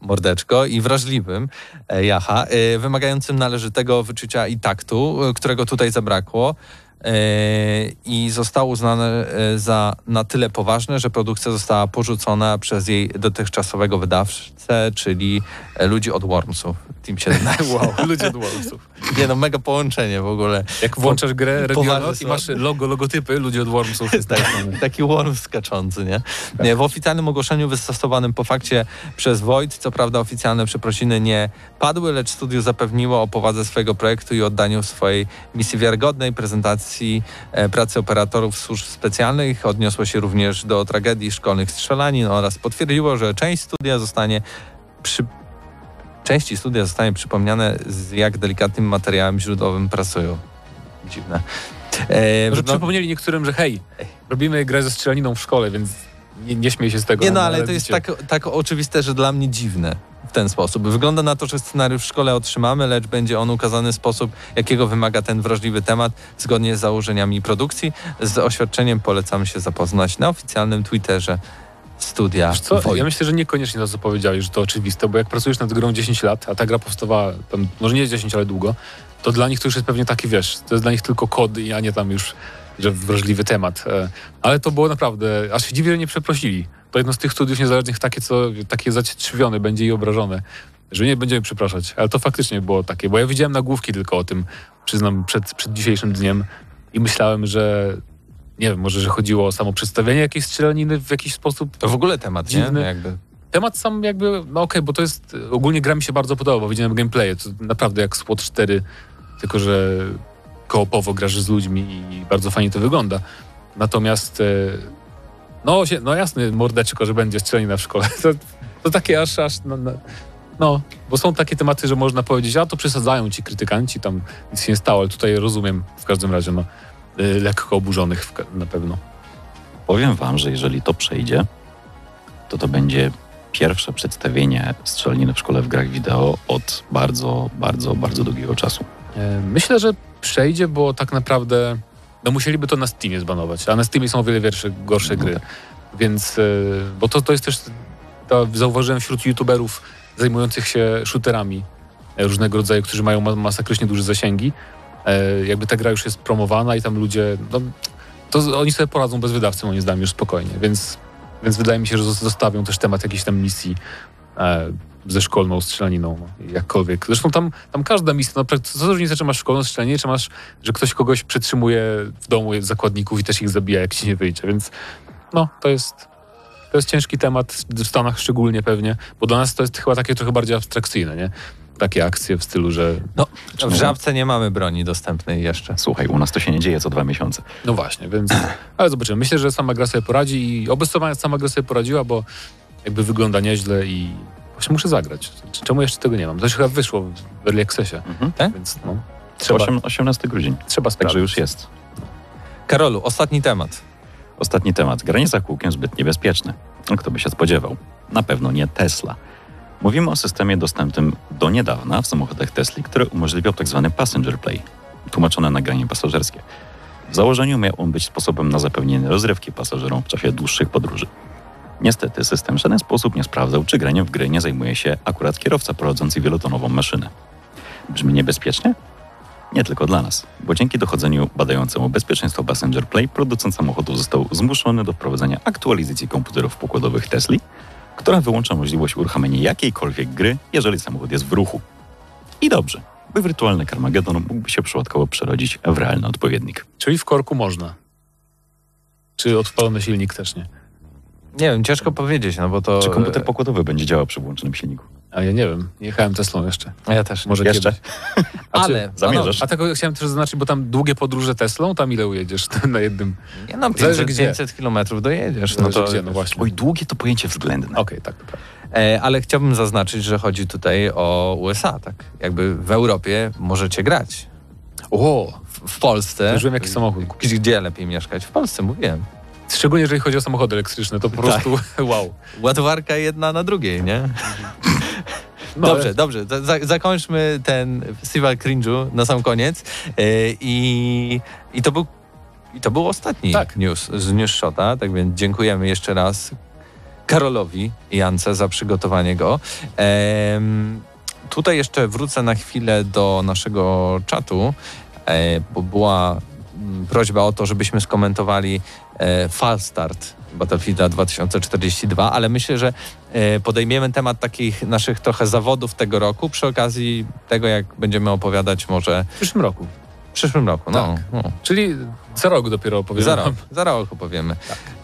mordeczko i wrażliwym, e, jaha, e, wymagającym należytego wyczucia i taktu, e, którego tutaj zabrakło. E, I zostało uznane za na tyle poważne, że produkcja została porzucona przez jej dotychczasowego wydawcę, czyli e, ludzi od Wormsów, Team 17. [laughs] Wow, ludzie od [laughs] Wormsów. Nie no, mega połączenie w ogóle. Jak włączasz grę Ready or Poważne Not i masz logo, logotypy ludzi od Wormsów. [laughs] Jest tak. Taki worm skaczący, nie? nie? W oficjalnym ogłoszeniu wystosowanym po fakcie przez Void, co prawda oficjalne przeprosiny nie padły, lecz studio zapewniło o powadze swojego projektu i oddaniu swojej misji wiarygodnej prezentacji e, pracy operatorów służb specjalnych. Odniosło się również do tragedii szkolnych strzelanin oraz potwierdziło, że część studia zostanie przy części studia zostanie przypomniane, z jak delikatnym materiałem źródłowym pracują. Dziwne. E, Może no- przypomnieli niektórym, że hej, robimy grę ze strzelaniną w szkole, więc nie, nie śmiej się z tego. Nie no, na ale to jest tak, tak oczywiste, że dla mnie dziwne ten sposób. Wygląda na to, że scenariusz w szkole otrzymamy, lecz będzie on ukazany w sposób, jakiego wymaga ten wrażliwy temat, zgodnie z założeniami produkcji. Z oświadczeniem polecam się zapoznać na oficjalnym Twitterze studia co, ja myślę, że niekoniecznie to, co powiedziałeś, że to oczywiste, bo jak pracujesz nad grą 10 lat, a ta gra powstawała tam, może nie 10, ale długo, to dla nich to już jest pewnie taki, wiesz, to jest dla nich tylko kod, a nie tam już, że wrażliwy temat. E, Ale to było naprawdę, aż się dziwię, że nie przeprosili. To jedno z tych studiów niezależnych takie, co, takie zacietrzewione będzie i obrażone, że nie będziemy przepraszać. Ale to faktycznie było takie, bo ja widziałem nagłówki tylko o tym, przyznam, przed, przed dzisiejszym dniem i myślałem, że nie wiem, może, że chodziło o samo przedstawienie jakiejś strzelaniny w jakiś sposób To w ogóle temat, nie? Dziwny. Jakby. temat sam jakby, no okej, bo to jest, ogólnie gra mi się bardzo podoba, bo widziałem gameplaye, to naprawdę jak SWAT 4, tylko że koopowo grasz z ludźmi i bardzo fajnie to wygląda. Natomiast, e, no, się, no jasny, mordeczko, że będzie strzelina w szkole, to, to takie aż, aż, no, no, no, bo są takie tematy, że można powiedzieć, a to przesadzają ci krytykanci, tam nic się nie stało, ale tutaj rozumiem w każdym razie, no, e, lekko oburzonych w, na pewno. Powiem wam, że jeżeli to przejdzie, to to będzie pierwsze przedstawienie strzelaniny w szkole w grach wideo od bardzo, bardzo, bardzo długiego czasu. E, Myślę, że przejdzie, bo tak naprawdę no musieliby to na Steamie zbanować, a na Steamie są o wiele wiersze, gorsze No gry. tak. Więc, e, bo to, to jest też, to zauważyłem wśród youtuberów zajmujących się shooterami e, różnego rodzaju, którzy mają ma- masakrycznie duże zasięgi. E, Jakby ta gra już jest promowana i tam ludzie, no, to oni sobie poradzą bez wydawcy, moim zdaniem, już spokojnie. Więc, więc wydaje mi się, że zos- zostawią też temat jakiejś tam misji ze szkolną strzelaniną, jakkolwiek. Zresztą tam, tam każda misja, no, co za różnica, czy masz szkolną strzelanie, czy masz, że ktoś kogoś przetrzymuje w domu zakładników i też ich zabija, jak ci nie wyjdzie, więc no, to jest, to jest ciężki temat, w Stanach szczególnie pewnie, bo dla nas to jest chyba takie trochę bardziej abstrakcyjne, nie? Takie akcje w stylu, że No, w? Żabce nie mamy broni dostępnej jeszcze. Słuchaj, u nas to się nie dzieje co dwa miesiące. no właśnie, więc ale zobaczymy. Myślę, że sama gra sobie poradzi i oby sama gra sobie poradziła, bo jakby wygląda nieźle i właśnie muszę zagrać. Czemu jeszcze tego nie mam? To już chyba wyszło w Early Accessie, Mhm. Tak? więc no, Trzeba. trzeba, 18 grudzień, trzeba sprawdzić. także już jest. Karolu, ostatni temat. Ostatni temat. Granie za kółkiem zbyt niebezpieczne. Kto by się spodziewał? Na pewno nie Tesla. Mówimy o systemie dostępnym do niedawna w samochodach Tesla, który umożliwiał tzw. passenger play, tłumaczone nagranie pasażerskie. W założeniu miał on być sposobem na zapewnienie rozrywki pasażerom w czasie dłuższych podróży. Niestety system w żaden sposób nie sprawdzał, czy graniem w gry nie zajmuje się akurat kierowca prowadzący wielotonową maszynę. Brzmi niebezpiecznie? Nie tylko dla nas, bo dzięki dochodzeniu badającemu bezpieczeństwo Passenger Play producent samochodu został zmuszony do wprowadzenia aktualizacji komputerów pokładowych Tesli, która wyłącza możliwość uruchamiania jakiejkolwiek gry, jeżeli samochód jest w ruchu. I dobrze, by wirtualny Carmageddon mógłby się przypadkowo przerodzić w realny odpowiednik. Czyli w korku można. Czy odpalony silnik też nie? Nie wiem, ciężko powiedzieć, no bo to... Czy komputer pokładowy będzie działał przy włączonym silniku? A ja nie wiem, jechałem Teslą jeszcze. A Ja też. Może Jeszcze? kiedyś. [laughs] Ale... Zamierzasz? a tak chciałem też zaznaczyć, bo tam długie podróże Teslą, tam ile ujedziesz [laughs] na jednym? Nie no, Zależy 500, gdzie. 500 kilometrów dojedziesz. No to, gdzie, no właśnie. Oj, długie to pojęcie względne. Okej, tak, dobra. E, ale chciałbym zaznaczyć, że chodzi tutaj o USA, tak? Jakby w Europie możecie grać. O, W, w Polsce... Użyłem jakiś samochód. Gdzie lepiej mieszkać? W Polsce, mówiłem. Szczególnie jeżeli chodzi o samochody elektryczne, to po prostu [laughs] wow. Ładowarka jedna na drugiej, nie? [laughs] No, dobrze, ale- dobrze. Za, za, zakończmy ten festiwal cringe'u na sam koniec. E, I, i, to był, I to był ostatni Tak. news z News Shota, tak więc dziękujemy jeszcze raz Karolowi i Jance za przygotowanie go. Tutaj jeszcze wrócę na chwilę do naszego czatu, e, bo była mm, prośba o to, żebyśmy skomentowali e, fal start Battlefielda 2042, ale myślę, że e, podejmiemy temat takich naszych trochę zawodów tego roku przy okazji tego, jak będziemy opowiadać może w przyszłym roku. w przyszłym roku. No, Tak. no. Czyli za rok dopiero opowiemy. Za rok, za rok opowiemy.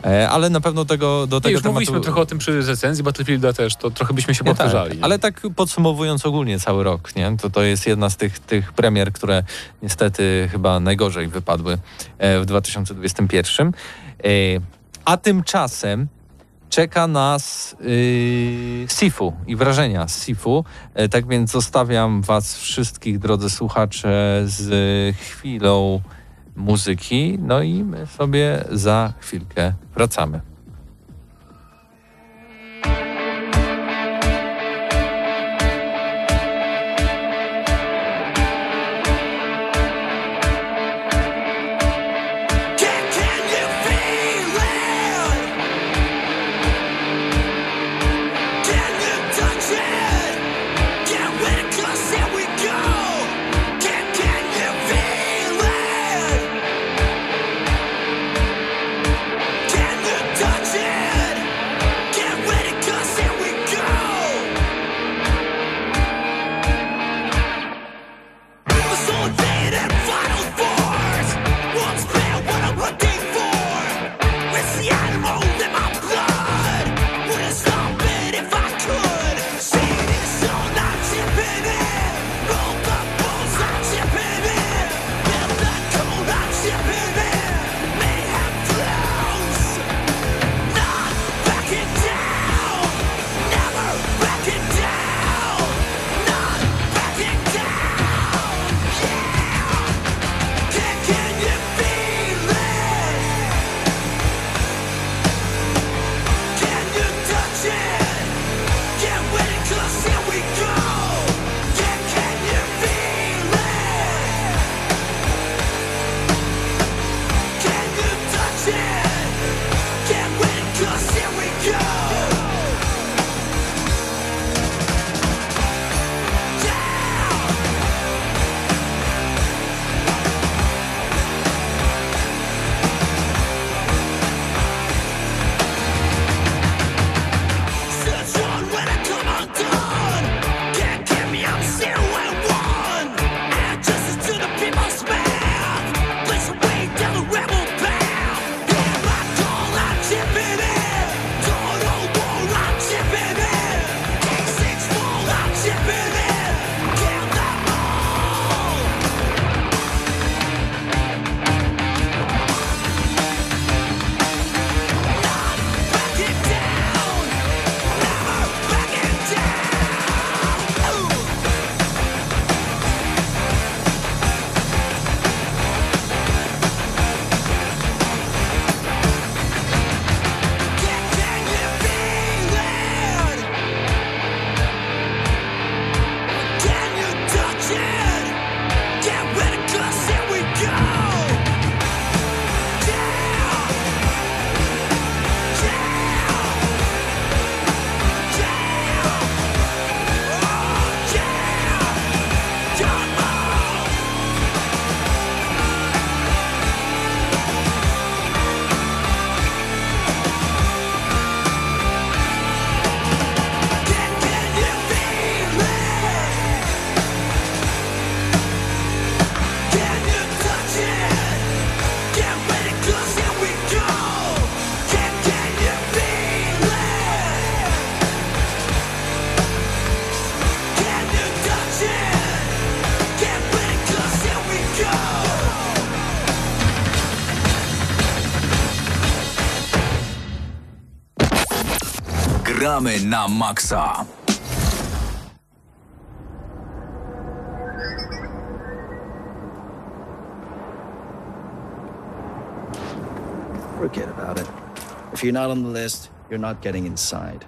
E, ale na pewno tego, do Nie, tego już tematu... mówiliśmy trochę o tym przy recenzji Battlefielda też, to trochę byśmy się Nie, tak, powtarzali. nie? ale tak podsumowując ogólnie cały rok, nie? To, to jest jedna z tych, tych premier, które niestety chyba najgorzej wypadły e, w 2021. E, A tymczasem czeka nas yy, Sifu i wrażenia z Sifu. E, Tak więc zostawiam Was wszystkich, drodzy słuchacze, z chwilą muzyki. No i my sobie za chwilkę wracamy. Gramy na maksa. Forget about it. If you're not on the list, you're not getting inside.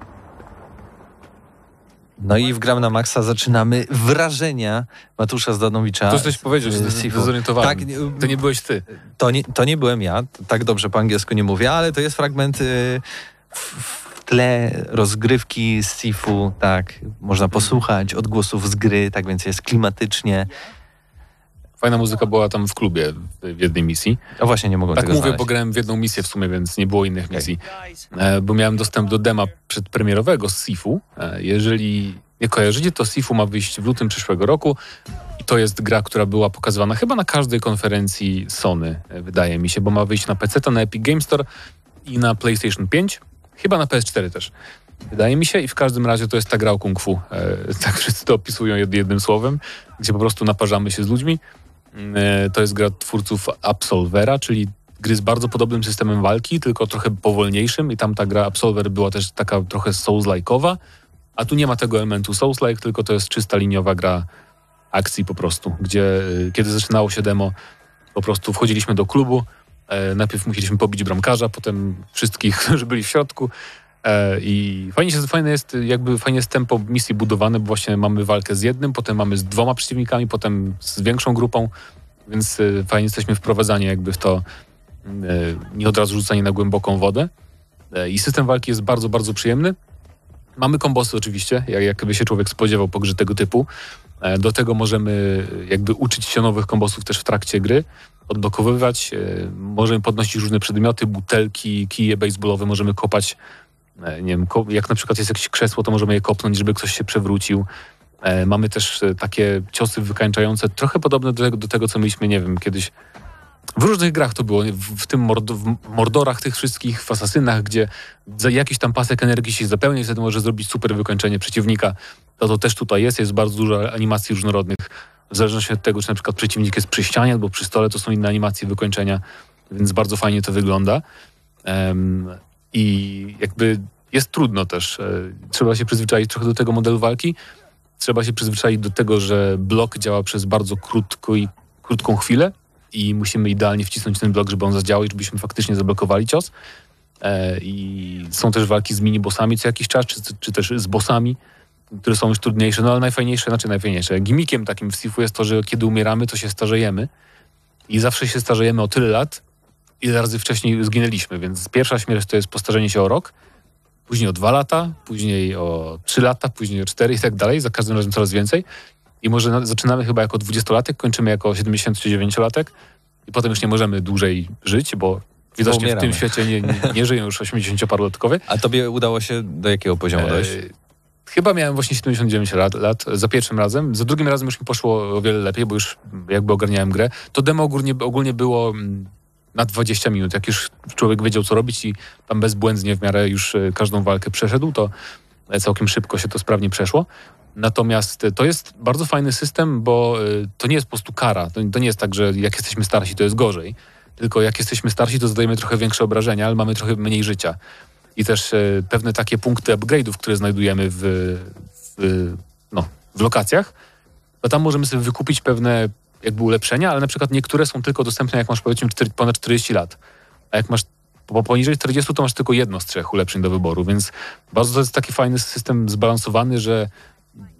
No i w Gram na Maxa zaczynamy wrażenia Matusza Zdanowicza. To coś powiedział, że zdezorientowałem. Tak, To nie byłeś ty. To nie, to nie byłem ja, tak dobrze po angielsku nie mówię, ale to jest fragment y, w tle rozgrywki z Sifu, tak, można posłuchać odgłosów z gry, tak więc jest klimatycznie. Fajna muzyka była tam w klubie w jednej misji. O właśnie, nie mogłem Tak tego mówię, znaleźć. bo grałem w jedną misję w sumie, więc nie było innych misji. E, bo miałem dostęp do dema przedpremierowego z Sifu. E, jeżeli nie kojarzycie, to Sifu ma wyjść w lutym przyszłego roku i to jest gra, która była pokazywana chyba na każdej konferencji Sony, e, wydaje mi się, bo ma wyjść na PC, na Epic Game Store i na PlayStation 5, chyba na PS4 też. Wydaje mi się i w każdym razie to jest ta gra o kung fu. E, tak wszyscy to opisują jed- jednym słowem, gdzie po prostu naparzamy się z ludźmi. E, To jest gra twórców Absolvera, czyli gry z bardzo podobnym systemem walki, tylko trochę powolniejszym i tam ta gra Absolver była też taka trochę Souls-like'owa, a tu nie ma tego elementu Souls-like, tylko to jest czysta liniowa gra akcji po prostu, gdzie y, kiedy zaczynało się demo, po prostu wchodziliśmy do klubu, e, najpierw musieliśmy pobić bramkarza, potem wszystkich, [laughs] którzy byli w środku e, i fajnie, się, fajne jest, jakby fajnie jest tempo misji budowane, bo właśnie mamy walkę z jednym, potem mamy z dwoma przeciwnikami, potem z większą grupą, więc y, fajnie jesteśmy wprowadzani jakby w to, e, nie od razu rzucani na głęboką wodę. E, I system walki jest bardzo, bardzo przyjemny. Mamy kombosy oczywiście, jak, jakby się człowiek spodziewał po grze tego typu. E, Do tego możemy e, jakby uczyć się nowych kombosów też w trakcie gry, odblokowywać, e, możemy podnosić różne przedmioty, butelki, kije baseballowe, możemy kopać, nie wiem, jak na przykład jest jakieś krzesło, to możemy je kopnąć, żeby ktoś się przewrócił. Mamy też takie ciosy wykańczające, trochę podobne do tego, do tego co mieliśmy, nie wiem, kiedyś w różnych grach to było, w, tym mord, w mordorach tych wszystkich, w asasynach, gdzie za jakiś tam pasek energii się zapełnia i wtedy może zrobić super wykończenie przeciwnika. To to też tutaj jest, jest bardzo dużo animacji różnorodnych. W zależności od tego, czy na przykład przeciwnik jest przy ścianie albo przy stole, to są inne animacje wykończenia, więc bardzo fajnie to wygląda. Em, I jakby jest trudno też. e, Trzeba się przyzwyczaić trochę do tego modelu walki. Trzeba się przyzwyczaić do tego, że blok działa przez bardzo krótko i, krótką chwilę i musimy idealnie wcisnąć ten blok, żeby on zadziałał i żebyśmy faktycznie zablokowali cios. E, I są też walki z mini-bossami co jakiś czas, czy, czy też z bossami, które są już trudniejsze, no ale najfajniejsze, znaczy najfajniejsze. Gimikiem takim w Sifu jest to, że kiedy umieramy, to się starzejemy i zawsze się starzejemy o tyle lat, ile razy wcześniej zginęliśmy, więc pierwsza śmierć to jest postarzenie się o rok, później o dwa lata, później o trzy lata, później o cztery i tak dalej, za każdym razem coraz więcej. I może na, zaczynamy chyba jako 20-latek, kończymy jako 79-latek i potem już nie możemy dłużej żyć, bo widocznie w umieramy. tym świecie nie, nie, nie żyją już 80-parolatkowie. A tobie udało się do jakiego poziomu dojść? E, Chyba miałem właśnie 79 lat, lat za pierwszym razem. Za drugim razem już mi poszło o wiele lepiej, bo już jakby ogarniałem grę. To demo ogólnie, ogólnie było mm, na 20 minut. Jak już człowiek wiedział, co robić i tam bezbłędnie w miarę już e, każdą walkę przeszedł, to e, całkiem szybko się to sprawnie przeszło. Natomiast e, to jest bardzo fajny system, bo e, to nie jest po prostu kara. To, nie jest tak, że jak jesteśmy starsi, to jest gorzej. Tylko jak jesteśmy starsi, to zadajemy trochę większe obrażenia, ale mamy trochę mniej życia i też e, pewne takie punkty upgrade'ów, które znajdujemy w, w, no, w lokacjach, to tam możemy sobie wykupić pewne jakby ulepszenia, ale na przykład niektóre są tylko dostępne jak masz powiedzmy cztery- ponad 40 lat, a jak masz po, poniżej 40 to masz tylko jedno z trzech ulepszeń do wyboru, więc bardzo to jest taki fajny system zbalansowany, że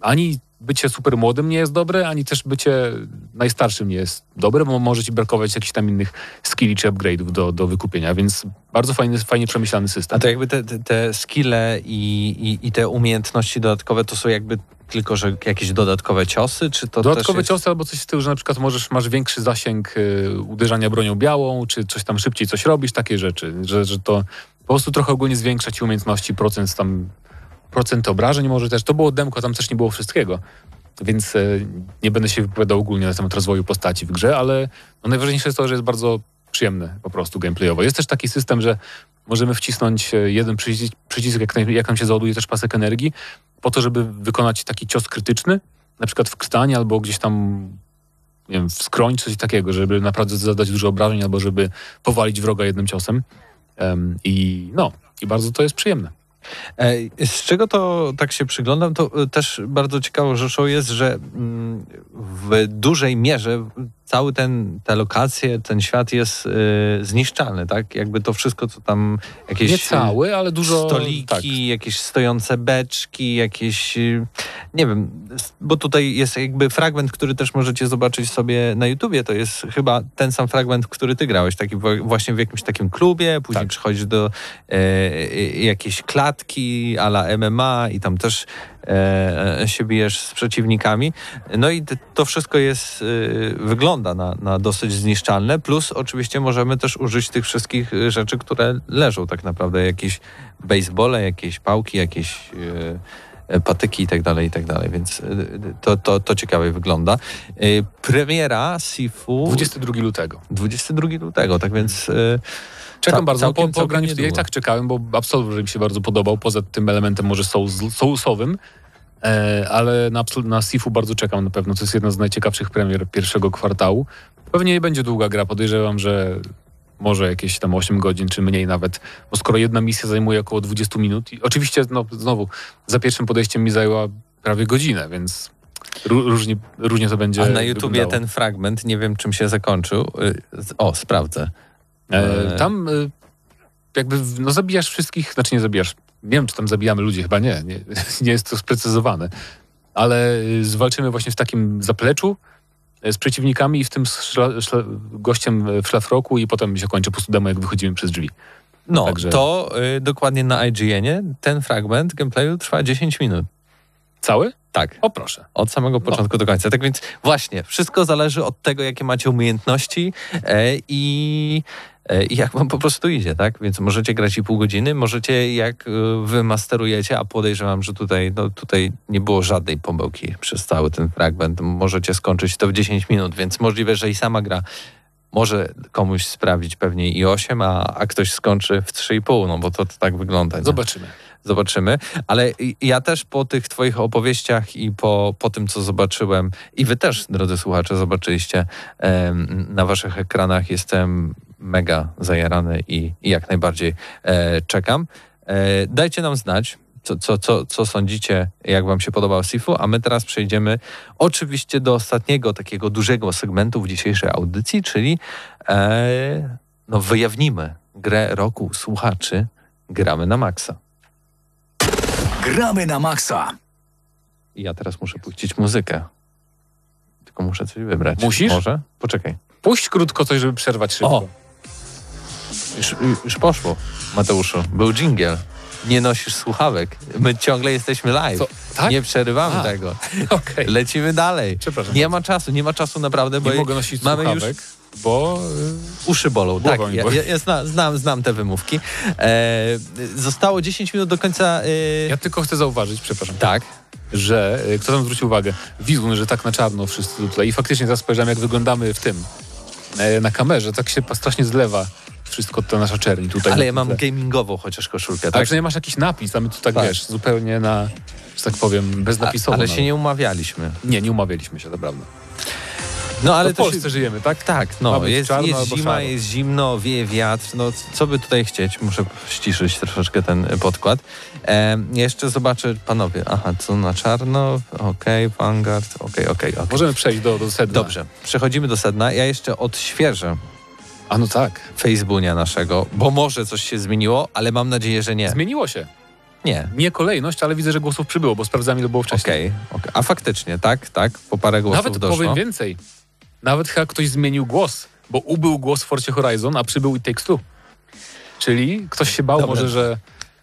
ani bycie super młodym nie jest dobre, ani też bycie najstarszym nie jest dobre, bo może ci brakować jakichś tam innych skilli czy upgrade'ów do, do wykupienia, więc bardzo fajny, fajnie przemyślany system. A to jakby te, te, te skille i, i, i te umiejętności dodatkowe to są jakby tylko, że jakieś dodatkowe ciosy, czy to Dodatkowe jest... ciosy albo coś z tyłu, że na przykład możesz, masz większy zasięg y, uderzania bronią białą, czy coś tam szybciej coś robisz, takie rzeczy, że, że to po prostu trochę ogólnie zwiększa ci umiejętności, procent tam, procent obrażeń może też. To było demko, tam też nie było wszystkiego, więc y, nie będę się wypowiadał ogólnie na temat rozwoju postaci w grze, ale no, najważniejsze jest to, że jest bardzo przyjemne po prostu gameplayowo. Jest też taki system, że możemy wcisnąć e, jeden przycisk, przycisk jak, jak nam się załaduje też pasek energii, po to, żeby wykonać taki cios krytyczny, na przykład w krtanie albo gdzieś tam nie wiem, w skroń, coś takiego, żeby naprawdę zadać dużo obrażeń albo żeby powalić wroga jednym ciosem. Em, I no, i bardzo to jest przyjemne. Z czego to tak się przyglądam, to e, też bardzo ciekawą rzeczą jest, że mm, w dużej mierze cały ten, te lokacje, ten świat jest e, zniszczalny, tak? Jakby to wszystko, co tam jakieś... Nie cały, ale dużo... Stoliki, Tak. jakieś stojące beczki, jakieś, y, nie wiem, bo tutaj jest jakby fragment, który też możecie zobaczyć sobie na YouTubie, to jest chyba ten sam fragment, który ty grałeś, taki właśnie w jakimś takim klubie, później Tak. przychodzisz do e, e, jakiejś klatki ala MMA i tam też e, e, się bijesz z przeciwnikami. No i to wszystko jest, y, wygląda na, na dosyć zniszczalne, plus oczywiście możemy też użyć tych wszystkich rzeczy, które leżą tak naprawdę, jakieś basebole, jakieś pałki, jakieś patyki i tak dalej, i tak dalej, więc to, to, to ciekawie wygląda. Premiera Sifu 22 lutego. 22 lutego, tak więc Czekam Ca- bardzo. całkiem- po, po graniu, ja i tak czekałem, bo Absolver mi się bardzo podobał, poza tym elementem może sous, sousowym, e, ale na, na Sifu bardzo czekam na pewno. To jest jedna z najciekawszych premier pierwszego kwartału. Pewnie nie będzie długa gra, podejrzewam, że może jakieś tam 8 godzin, czy mniej nawet, bo skoro jedna misja zajmuje około 20 minut i oczywiście no, znowu za pierwszym podejściem mi zajęła prawie godzinę, więc ró- różnie, różnie to będzie a na YouTubie wyglądało. ten fragment, nie wiem czym się zakończył. Y, O, sprawdzę. E, E, tam e, jakby no, zabijasz wszystkich, znaczy nie zabijasz. Nie wiem, czy tam zabijamy ludzi, chyba nie. Nie, [laughs] nie jest to sprecyzowane. Ale e, zwalczymy właśnie w takim zapleczu z przeciwnikami i w tym szla, szla, gościem w szlafroku i potem się kończy po prostu demo, jak wychodzimy przez drzwi. No, Także- to y, dokładnie na IGN-ie ten fragment gameplayu trwa 10 minut. Cały? Tak, O proszę. od samego początku do końca. Tak więc właśnie, wszystko zależy od tego, jakie macie umiejętności e, i, i jak wam po prostu idzie, tak? Więc możecie grać i pół godziny, możecie jak y, wy masterujecie, a podejrzewam, że tutaj, no, tutaj nie było żadnej pomyłki przez cały ten fragment. Możecie skończyć to w 10 minut, więc możliwe, że i sama gra może komuś sprawić pewnie i 8, a, a ktoś skończy w 3,5, no bo to, to tak wygląda. nie? Zobaczymy. Zobaczymy. Ale ja też po tych twoich opowieściach i po, po tym, co zobaczyłem, i wy też, drodzy słuchacze, zobaczyliście em, na waszych ekranach, jestem mega zajarany i, i jak najbardziej e, czekam. E, dajcie nam znać, co, co, co, co sądzicie, jak wam się podobał Sifu, a my teraz przejdziemy oczywiście do ostatniego takiego dużego segmentu w dzisiejszej audycji, czyli e, no, wyjawnimy grę roku słuchaczy Gramy na maksa. Gramy na maksa. I ja teraz muszę puścić muzykę. Tylko muszę coś wybrać. Musisz? Może? Poczekaj. Puść krótko coś, żeby przerwać szybko. O! Już, już poszło, Mateuszu. Był dżingiel. Nie nosisz słuchawek. My ciągle jesteśmy live. Co? Tak? Nie przerywamy A. tego. [laughs] Okej. Lecimy dalej. Przepraszam. Nie ma czasu, nie ma czasu naprawdę, bo Nie mogę nosić mamy już słuchawek, bo... y, uszy bolą. Tak, ja, ja, ja zna, znam, znam te wymówki. E, zostało 10 minut do końca. E, Ja tylko chcę zauważyć, przepraszam, Tak. że y, kto tam zwrócił uwagę? Wizun, że tak na czarno wszyscy tutaj. I faktycznie teraz spojrzałem, jak wyglądamy w tym, e, na kamerze, tak się strasznie zlewa wszystko ta nasza czerni tutaj. Ale ja mam gamingową chociaż koszulkę, Tak, nie masz jakiś napis, a my tu tak, Tak. wiesz, zupełnie na, że tak powiem, beznapisowo. A, ale nawet. się nie umawialiśmy. nie, nie umawialiśmy się, to prawda. No Ale ale w to Polsce się... żyjemy, tak? Tak, no, jest, czarno jest zima, szaro. jest zimno, wieje wiatr, no co by tutaj chcieć? Muszę ściszyć troszeczkę ten y, podkład. E, jeszcze zobaczę, panowie, aha, co na czarno, okej, Vanguard, okej, okej, okej. Możemy przejść do, do sedna. Dobrze, przechodzimy do sedna. Ja jeszcze odświeżę A no tak. Facebooka naszego, bo może coś się zmieniło, ale mam nadzieję, że nie. Zmieniło się. Nie. Nie kolejność, ale widzę, że głosów przybyło, bo sprawdzam, ile było wcześniej. Okej, okej. A faktycznie, tak, tak, po parę głosów Nawet doszło. powiem więcej. Nawet chyba ktoś zmienił głos, bo ubył głos w Forcie Horizon, a przybył i Takes Two. Czyli ktoś się bał Dobra. może, że...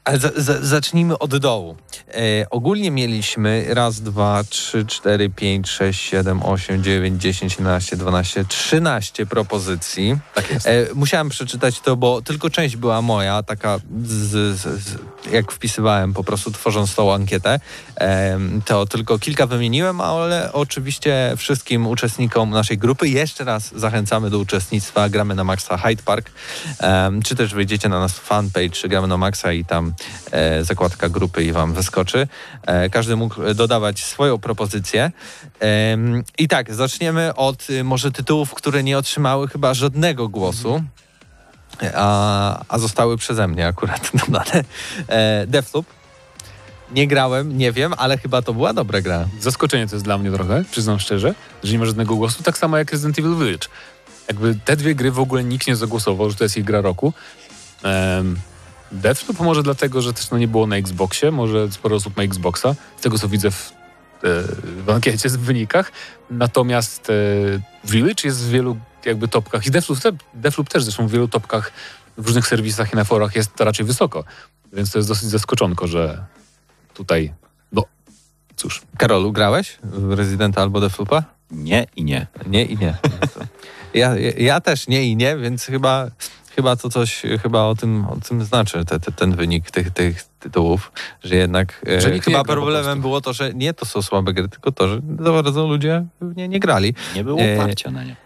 Ale za, za, zacznijmy od dołu. E, ogólnie mieliśmy raz, dwa, trzy, cztery, pięć, sześć, siedem, osiem, dziewięć, dziesięć, jedenaście, dwanaście, trzynaście propozycji. Tak jest. E, musiałem przeczytać to, bo tylko część była moja, taka z, z, z, jak wpisywałem po prostu tworząc tą ankietę, em, to tylko kilka wymieniłem, ale oczywiście wszystkim uczestnikom naszej grupy jeszcze raz zachęcamy do uczestnictwa. Gramy na Maxa Hyde Park, em, czy też wejdziecie na nas fanpage Gramy na Maxa i tam e, zakładka grupy i wam wyskoczy. E, każdy mógł dodawać swoją propozycję. I tak, zaczniemy od y, może tytułów, które nie otrzymały chyba żadnego głosu. a, a zostały przeze mnie akurat [laughs] dodane. E. Nie grałem, nie wiem, ale chyba to była dobra gra. Zaskoczenie to jest dla mnie trochę, przyznam szczerze, że nie ma żadnego głosu. Tak samo jak Resident Evil Village. Jakby te dwie gry w ogóle nikt nie zagłosował, że to jest ich gra roku. Um, Deathloop może dlatego, że też no nie było na Xboxie, może sporo osób ma Xboxa, z tego co widzę w, e, w ankiecie, w wynikach. Natomiast e, Village jest w wielu jakby topkach i Deathloop, te, Deathloop też zresztą w wielu topkach w różnych serwisach i na forach jest raczej wysoko. Więc to jest dosyć zaskoczonko, że tutaj, no cóż, Karolu, grałeś w Residenta albo Deathloopa? Nie i nie. Nie i nie. Ja, ja, ja też nie i nie, więc chyba, chyba to coś chyba o tym, o tym znaczy, te, te, ten wynik tych, tych tytułów, że jednak e, Że nie chyba problemem było to, że nie to są słabe gry, tylko to, że za bardzo ludzie nie nie grali. Nie było E, oparcia na nie.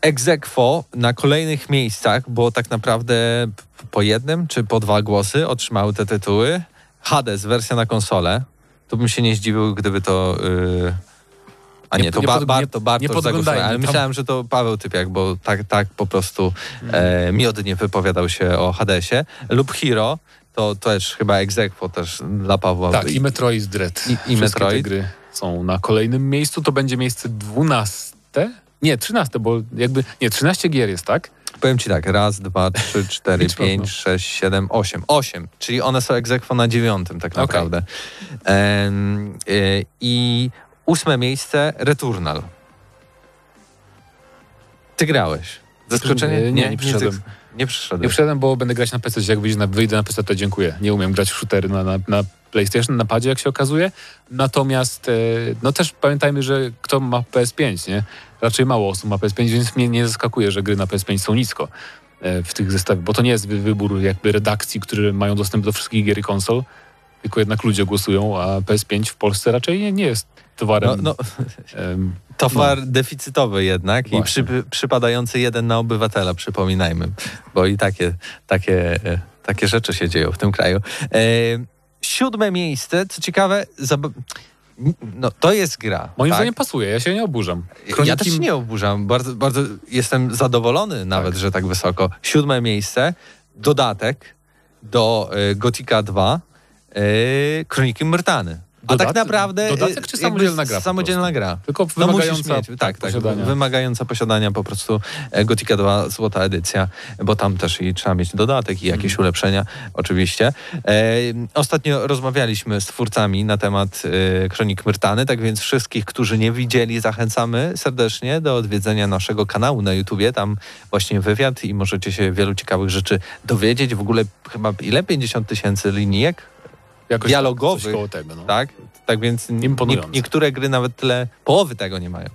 Exequo na kolejnych miejscach, bo tak naprawdę po jednym czy po dwa głosy otrzymały te tytuły. Hades, wersja na konsolę. Tu bym się nie zdziwił, gdyby to... Yy... A nie, Nie- to nie ba- pod- Barto, nie- Bartosz nie ale myślałem, że to Paweł Typiak, bo tak, tak po prostu e, miodnie wypowiadał się o Hadesie. Lub Hero, to też chyba Exequo też dla Pawła. Tak, i Metroid Dread. I- i Wszystkie Metroid. te gry są na kolejnym miejscu. To będzie miejsce 12. Nie, 13, bo jakby. Nie, 13 gier jest, tak? Powiem ci tak, raz, dwa, [laughs] trzy, cztery, Licz pięć, sześć, siedem, osiem. Osiem, czyli one są egzekwo na dziewiątym tak naprawdę. Em, y, I ósme miejsce, Returnal. Ty grałeś. Zaskoczenie? Nie, nie, nie przyszedłem. Nie, przyszedłem. Nie przyszedłem, bo będę grać na PC. Jak wyjdzie na, wyjdę na PC, to dziękuję. Nie umiem grać w shootery na, na, na PlayStation, na padzie, jak się okazuje. Natomiast, e, no też pamiętajmy, że kto ma PS5, nie? Raczej mało osób ma PS5, więc mnie nie zaskakuje, że gry na PS5 są nisko e, w tych zestawach, bo to nie jest wy- wybór jakby redakcji, które mają dostęp do wszystkich gier i konsol, tylko jednak ludzie głosują, a PS5 w Polsce raczej nie, nie jest towarem. No, no, towar deficytowy jednak i Właśnie. przy, przypadający jeden na obywatela, przypominajmy, bo i takie, takie, e, takie rzeczy się dzieją w tym kraju. E, siódme miejsce, co ciekawe, no, to jest gra. moim tak? zdaniem pasuje, ja się nie oburzam. Ja też się nie oburzam. Bardzo, bardzo jestem zadowolony nawet, że tak wysoko. Siódme miejsce, dodatek do y, Gotika 2, y, Kroniki Myrtany. A tak naprawdę... dodatek y, czy samodzielna gra Samodzielna gra. Tylko No wymagająca musisz mieć, tak, tak, posiadania. wymagająca posiadania po prostu e, Gotika 2 złota edycja, bo tam też i trzeba mieć dodatek i jakieś Mhm. ulepszenia oczywiście. E, ostatnio rozmawialiśmy z twórcami na temat e, Kronik Myrtany, tak więc wszystkich, którzy nie widzieli, zachęcamy serdecznie do odwiedzenia naszego kanału na YouTubie, tam właśnie wywiad i możecie się wielu ciekawych rzeczy dowiedzieć. W ogóle chyba ile? 50 tysięcy linijek? Jakoś dialogowych, tego, no. Tak? Tak więc nie, niektóre gry nawet tyle, połowy tego nie mają.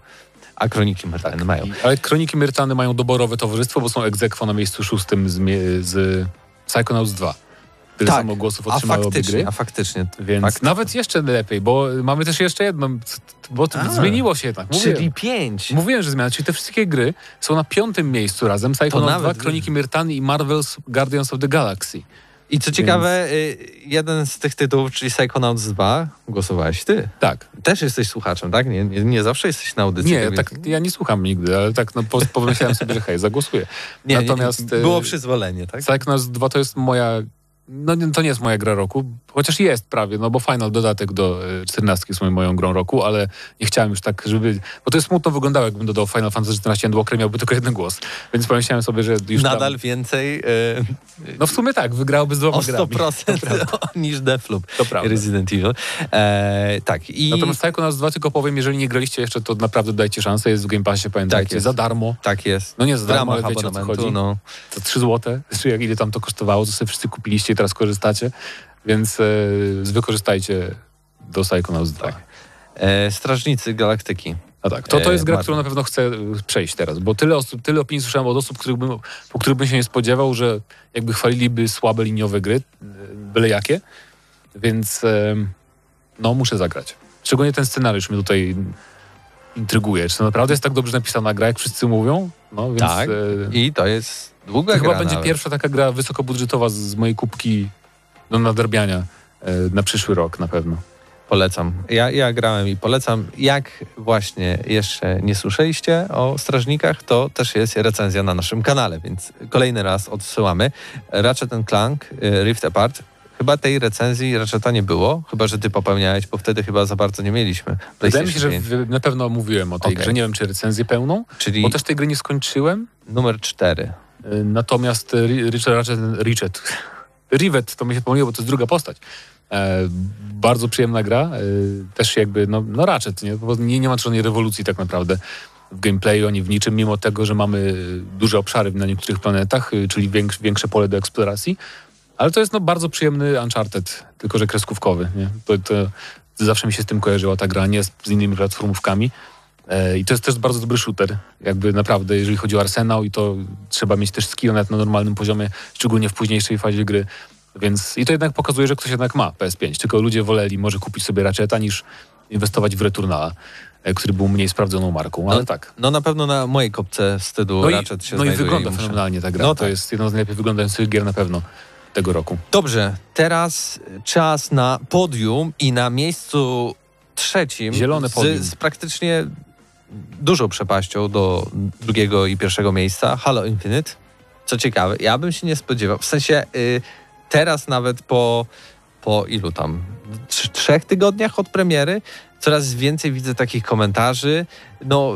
A Kroniki Myrtany mają. I- Ale Kroniki Myrtany mają doborowe towarzystwo, bo są egzekwo na miejscu szóstym z, z Psychonauts 2. Tyle samo głosów Tak. a otrzymały obie gry. faktycznie, a faktycznie. Więc Fakt. nawet jeszcze lepiej, bo mamy też jeszcze jedną, bo to A. zmieniło się jednak. Mówiłem, Czyli pięć. mówiłem, że zmiana, czyli te wszystkie gry są na piątym miejscu razem. Psychonauts nawet 2, Kroniki Myrtany i Marvel's Guardians of the Galaxy. I co ciekawe, y, jeden z tych tytułów, czyli Psychonauts 2, głosowałeś ty. Tak. Też jesteś słuchaczem, tak? Nie, nie, nie zawsze jesteś na audycji. Nie, więc- tak, ja nie słucham nigdy, ale tak no, po, pomyślałem sobie, że hej, zagłosuję. nie, Natomiast nie, było przyzwolenie, tak? Psychonauts 2 to jest moja. No to nie jest moja gra roku, chociaż jest prawie, no bo Final dodatek do e, 14 jest moją grą roku, ale nie chciałem już tak, żeby. Bo to jest smutno wyglądało, jakbym dodał Final Fantasy 14 Endwalker, miałby tylko jeden głos. Więc pomyślałem sobie, że już. Nadal Dam, więcej y, no w sumie tak, wygrałoby z dwoma o grami. 100% [laughs] niż Deathloop To prawda. Resident Evil. E, tak, i Natomiast Psychonauts 2 tylko powiem, jeżeli nie graliście jeszcze, to naprawdę dajcie szansę, jest w Game Passie, pamiętajcie, Tak jest. za darmo. tak jest. No nie za darmo, ale wiecie o co chodzi. no. Za 3 złote, czy [laughs] jak ile tam to kosztowało, to sobie wszyscy kupiliście teraz korzystacie, więc e, wykorzystajcie do Psychonauts 2. E, Strażnicy Galaktyki. A tak, to, to jest E, gra, Marvel. którą na pewno chcę y, przejść teraz, bo tyle osób, tyle opinii słyszałem od osób, których bym, po których bym się nie spodziewał, że jakby chwaliliby słabe liniowe gry, byle jakie, więc no muszę zagrać. Szczególnie ten scenariusz mnie tutaj intryguje. Czy to naprawdę jest tak dobrze napisana gra, jak wszyscy mówią? No więc Tak. e, I to jest długa to gra chyba będzie nawet. pierwsza taka gra wysokobudżetowa z, z mojej kubki do nadrabiania e, na przyszły rok na pewno. Polecam. Ja, ja grałem i polecam. Jak właśnie jeszcze nie słyszeliście o strażnikach, to też jest recenzja na naszym kanale, więc kolejny raz odsyłamy. Ratchet Clank y, Rift Apart. Chyba tej recenzji Ratcheta nie było, chyba że ty popełniałeś, bo wtedy chyba za bardzo nie mieliśmy. Wydaje mi się, że PlayStation 5. w, na pewno mówiłem o tej Okej. grze. Nie wiem, czy recenzję pełną, Czyli bo też tej gry nie skończyłem. numer 4. Y, Natomiast Ri- Richard, Ratchet, Rivet, to mi się pomyliło, bo to jest druga postać. E, bardzo przyjemna gra. E, też jakby, no, no Ratchet, nie? Nie, nie ma żadnej rewolucji tak naprawdę w gameplayu ani w niczym, mimo tego, że mamy duże obszary na niektórych planetach, y, czyli większe pole do eksploracji. Ale to jest no, bardzo przyjemny Uncharted, tylko że kreskówkowy. Nie? To, to zawsze mi się z tym kojarzyła ta gra, nie z, z innymi platformówkami. E, I to jest też bardzo dobry shooter. Jakby naprawdę, jeżeli chodzi o arsenał i to trzeba mieć też skill nawet na normalnym poziomie, szczególnie w późniejszej fazie gry. Więc i to jednak pokazuje, że ktoś jednak ma PS5. Tylko ludzie woleli może kupić sobie Ratcheta niż inwestować w Returnala, e, który był mniej sprawdzoną marką. Ale No, tak. No na pewno na mojej kopce wstydu No Ratchet się no i wygląda fenomenalnie ta gra. No to tak. jest jedna z najlepiej wyglądających gier na pewno tego roku. Dobrze, teraz czas na podium i na miejscu trzecim Zielone podium. Z, z praktycznie dużą przepaścią do drugiego i pierwszego miejsca Halo Infinite. Co ciekawe, ja bym się nie spodziewał. W sensie y, teraz nawet po, po ilu tam? Trz- trzech tygodniach od premiery coraz więcej widzę takich komentarzy. No,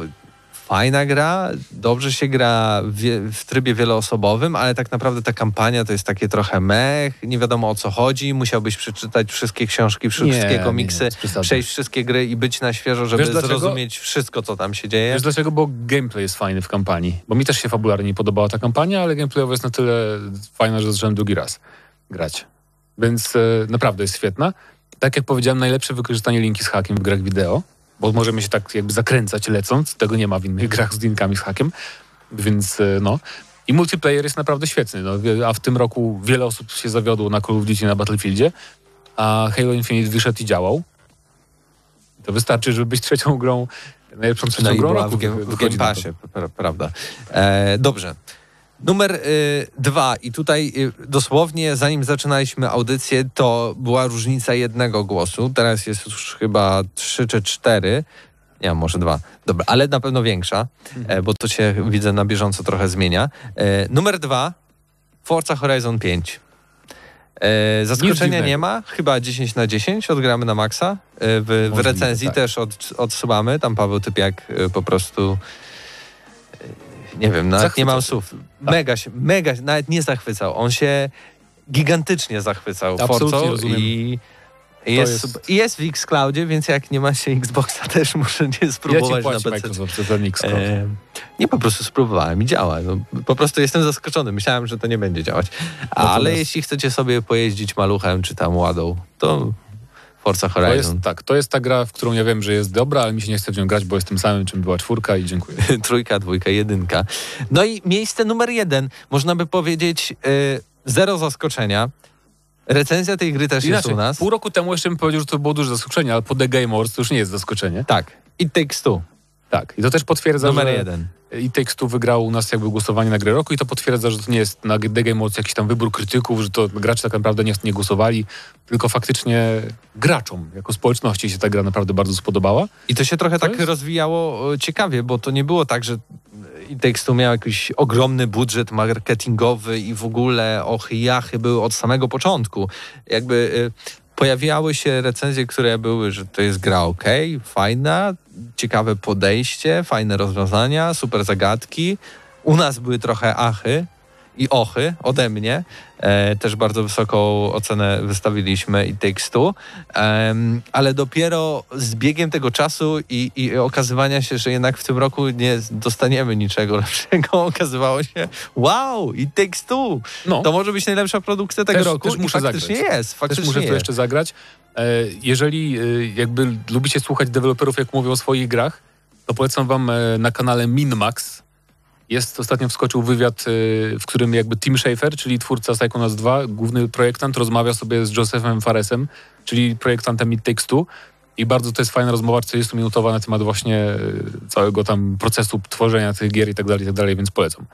fajna gra, dobrze się gra w, w trybie wieloosobowym, ale tak naprawdę ta kampania to jest takie trochę mech, nie wiadomo o co chodzi, musiałbyś przeczytać wszystkie książki, wszystkie komiksy, z przesady. przejść wszystkie gry i być na świeżo, żeby Wiesz dlaczego? zrozumieć wszystko, co tam się dzieje. Wiesz dlaczego? Bo gameplay jest fajny w kampanii. Bo mi też się fabularnie nie podobała ta kampania, ale gameplayowo jest na tyle fajna, że zacząłem drugi raz grać. Więc e, naprawdę jest świetna. Tak jak powiedziałem, najlepsze wykorzystanie linki z hakiem w grach wideo, bo możemy się tak jakby zakręcać lecąc. Tego nie ma w innych grach z linkami z hakiem. Więc e, no. I multiplayer jest naprawdę świetny. No, a w tym roku wiele osób się zawiodło na Call of Duty na Battlefieldzie, a Halo Infinite wyszedł i działał. To wystarczy, żeby być trzecią grą, najlepszą trzecią No grą roku. w, w Game. Passie, pra- prawda. E, dobrze. Numer y, dwa i tutaj y, dosłownie zanim zaczynaliśmy audycję, to była różnica jednego głosu. Teraz jest już chyba trzy czy cztery. Nie, może dwa. Dobra, ale na pewno większa, e, bo to się widzę na bieżąco trochę zmienia. E, numer dwa, Forza Horizon 5. E, zaskoczenia nie ma, chyba 10 na 10 odgramy na maksa. E, w, w recenzji tak. też od, odsyłamy. Tam Paweł Typiak e, po prostu nie wiem, nawet nie mam się. słów. Mega się, mega, nawet nie zachwycał. On się gigantycznie zachwycał Absolutnie Forzą rozumiem. i jest, jest- jest w Xcloudzie, więc jak nie macie Xboxa, [laughs] też muszę nie Ja spróbować płaci na PC. Microsoft za ten Xcloud. E, nie, po prostu spróbowałem i działa. No, po prostu jestem zaskoczony. Myślałem, że to nie będzie działać. Ale Natomiast- jeśli chcecie sobie pojeździć maluchem czy tam ładą, to Forza To Horizon. jest, tak, to jest ta gra, w którą ja wiem, że jest dobra, ale mi się nie chce w nią grać, bo jestem samym, czym była czwórka i dziękuję. [laughs] Trójka, dwójka, jedynka. No i miejsce numer jeden. Można by powiedzieć y, zero zaskoczenia. Recenzja tej gry też jest Inaczej, u nas. pół roku temu jeszcze bym powiedział, że to było duże zaskoczenie, ale po The Game Awards to już nie jest zaskoczenie. Tak. It Takes Two. Tak, i to też potwierdza, Numer że jeden. i Takes Two wygrał u nas jakby głosowanie na grę roku i to potwierdza, że to nie jest na The Game Awards jakiś tam wybór krytyków, że to gracze tak naprawdę nie, nie głosowali, tylko faktycznie graczom jako społeczności się ta gra naprawdę bardzo spodobała. I to się trochę To tak jest- rozwijało e, ciekawie, bo to nie było tak, że It Takes Two miał jakiś ogromny budżet marketingowy i w ogóle ochy i jachy były od samego początku. Jakby e, pojawiały się recenzje, które były, że to jest gra ok, fajna, ciekawe podejście, fajne rozwiązania, super zagadki. U nas były trochę achy i ochy ode mnie. E, też bardzo wysoką ocenę wystawiliśmy i Takes Two. Em, ale dopiero z biegiem tego czasu i, i okazywania się, że jednak w tym roku nie dostaniemy niczego [laughs] lepszego, okazywało się, wow, i Takes Two. No. To może być najlepsza produkcja tego Też- roku też i muszę faktycznie zagrać. jest. Też Faktycznie muszę to jest. jeszcze zagrać. E, Jeżeli e, jakby lubicie słuchać deweloperów, jak mówią o swoich grach, to polecam wam e, na kanale Minmax. Jest ostatnio wskoczył wywiad, w którym jakby Tim Schafer, czyli twórca Psychonauts 2, główny projektant, rozmawia sobie z Josephem Faresem, czyli projektantem It Takes Two. I bardzo to jest fajna rozmowa, 40-minutowa na temat właśnie całego tam procesu tworzenia tych gier i tak dalej, i tak dalej, więc polecam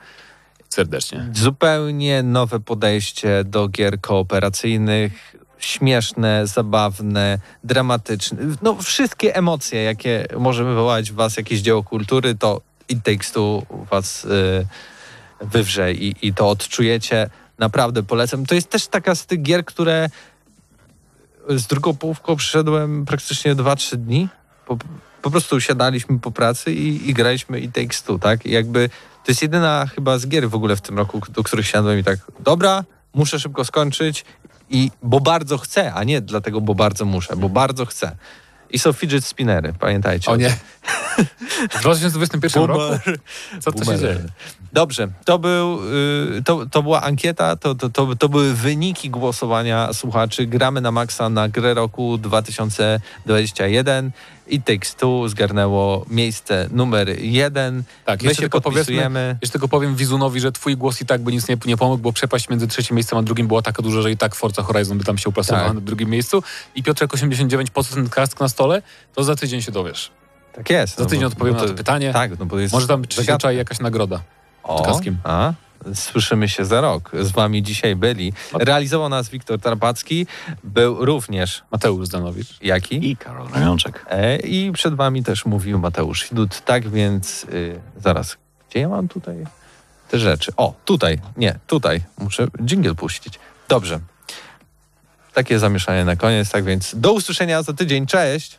serdecznie. Zupełnie nowe podejście do gier kooperacyjnych. Śmieszne, zabawne, dramatyczne. No wszystkie emocje, jakie może wywołać w was jakieś dzieło kultury, to It Takes Two was y, wywrze i, i to odczujecie. Naprawdę polecam. To jest też taka z tych gier, które z drugą połówką przyszedłem praktycznie 2-3 dni. Po, po prostu siadaliśmy po pracy i, i graliśmy It Takes Two, tak? I jakby to jest jedyna chyba z gier w ogóle w tym roku, do których siadłem i tak, dobra, muszę szybko skończyć i bo bardzo chcę, a nie dlatego, bo bardzo muszę, bo bardzo chcę. I są fidget spinnery, pamiętajcie. O nie. [laughs] W 2021 roku? Co to się dzieje? Dobrze, to, był, y, to, to była ankieta, to, to, to, to były wyniki głosowania słuchaczy. Gramy na maksa na grę roku 2021. It Takes zgarnęło miejsce numer jeden. Tak, My jeszcze się tylko jeszcze tylko powiem Wizunowi, że twój głos i tak by nic nie, nie pomógł, bo przepaść między trzecim miejscem a drugim była taka duża, że i tak Forza Horizon by tam się uplasowała Tak. na drugim miejscu. I Piotrek 89, po co ten kask na stole? To za tydzień się dowiesz. Tak jest. Za tydzień bo- odpowiemy bo na to pytanie. Tak, no bo jest Może tam zagadka. czai jakaś nagroda. O, kaskiem. A, słyszymy się za rok. Z wami dzisiaj byli. Realizował nas Wiktor Tarpacki. Był również Mateusz Zdanowicz. Jaki? I Karol Rajączek. E, I przed wami też mówił Mateusz Widut. Tak więc y, zaraz, gdzie ja mam tutaj te rzeczy? O, tutaj, nie, tutaj. Muszę dżingiel puścić. Dobrze. Takie zamieszanie na koniec, tak więc do usłyszenia za tydzień. Cześć!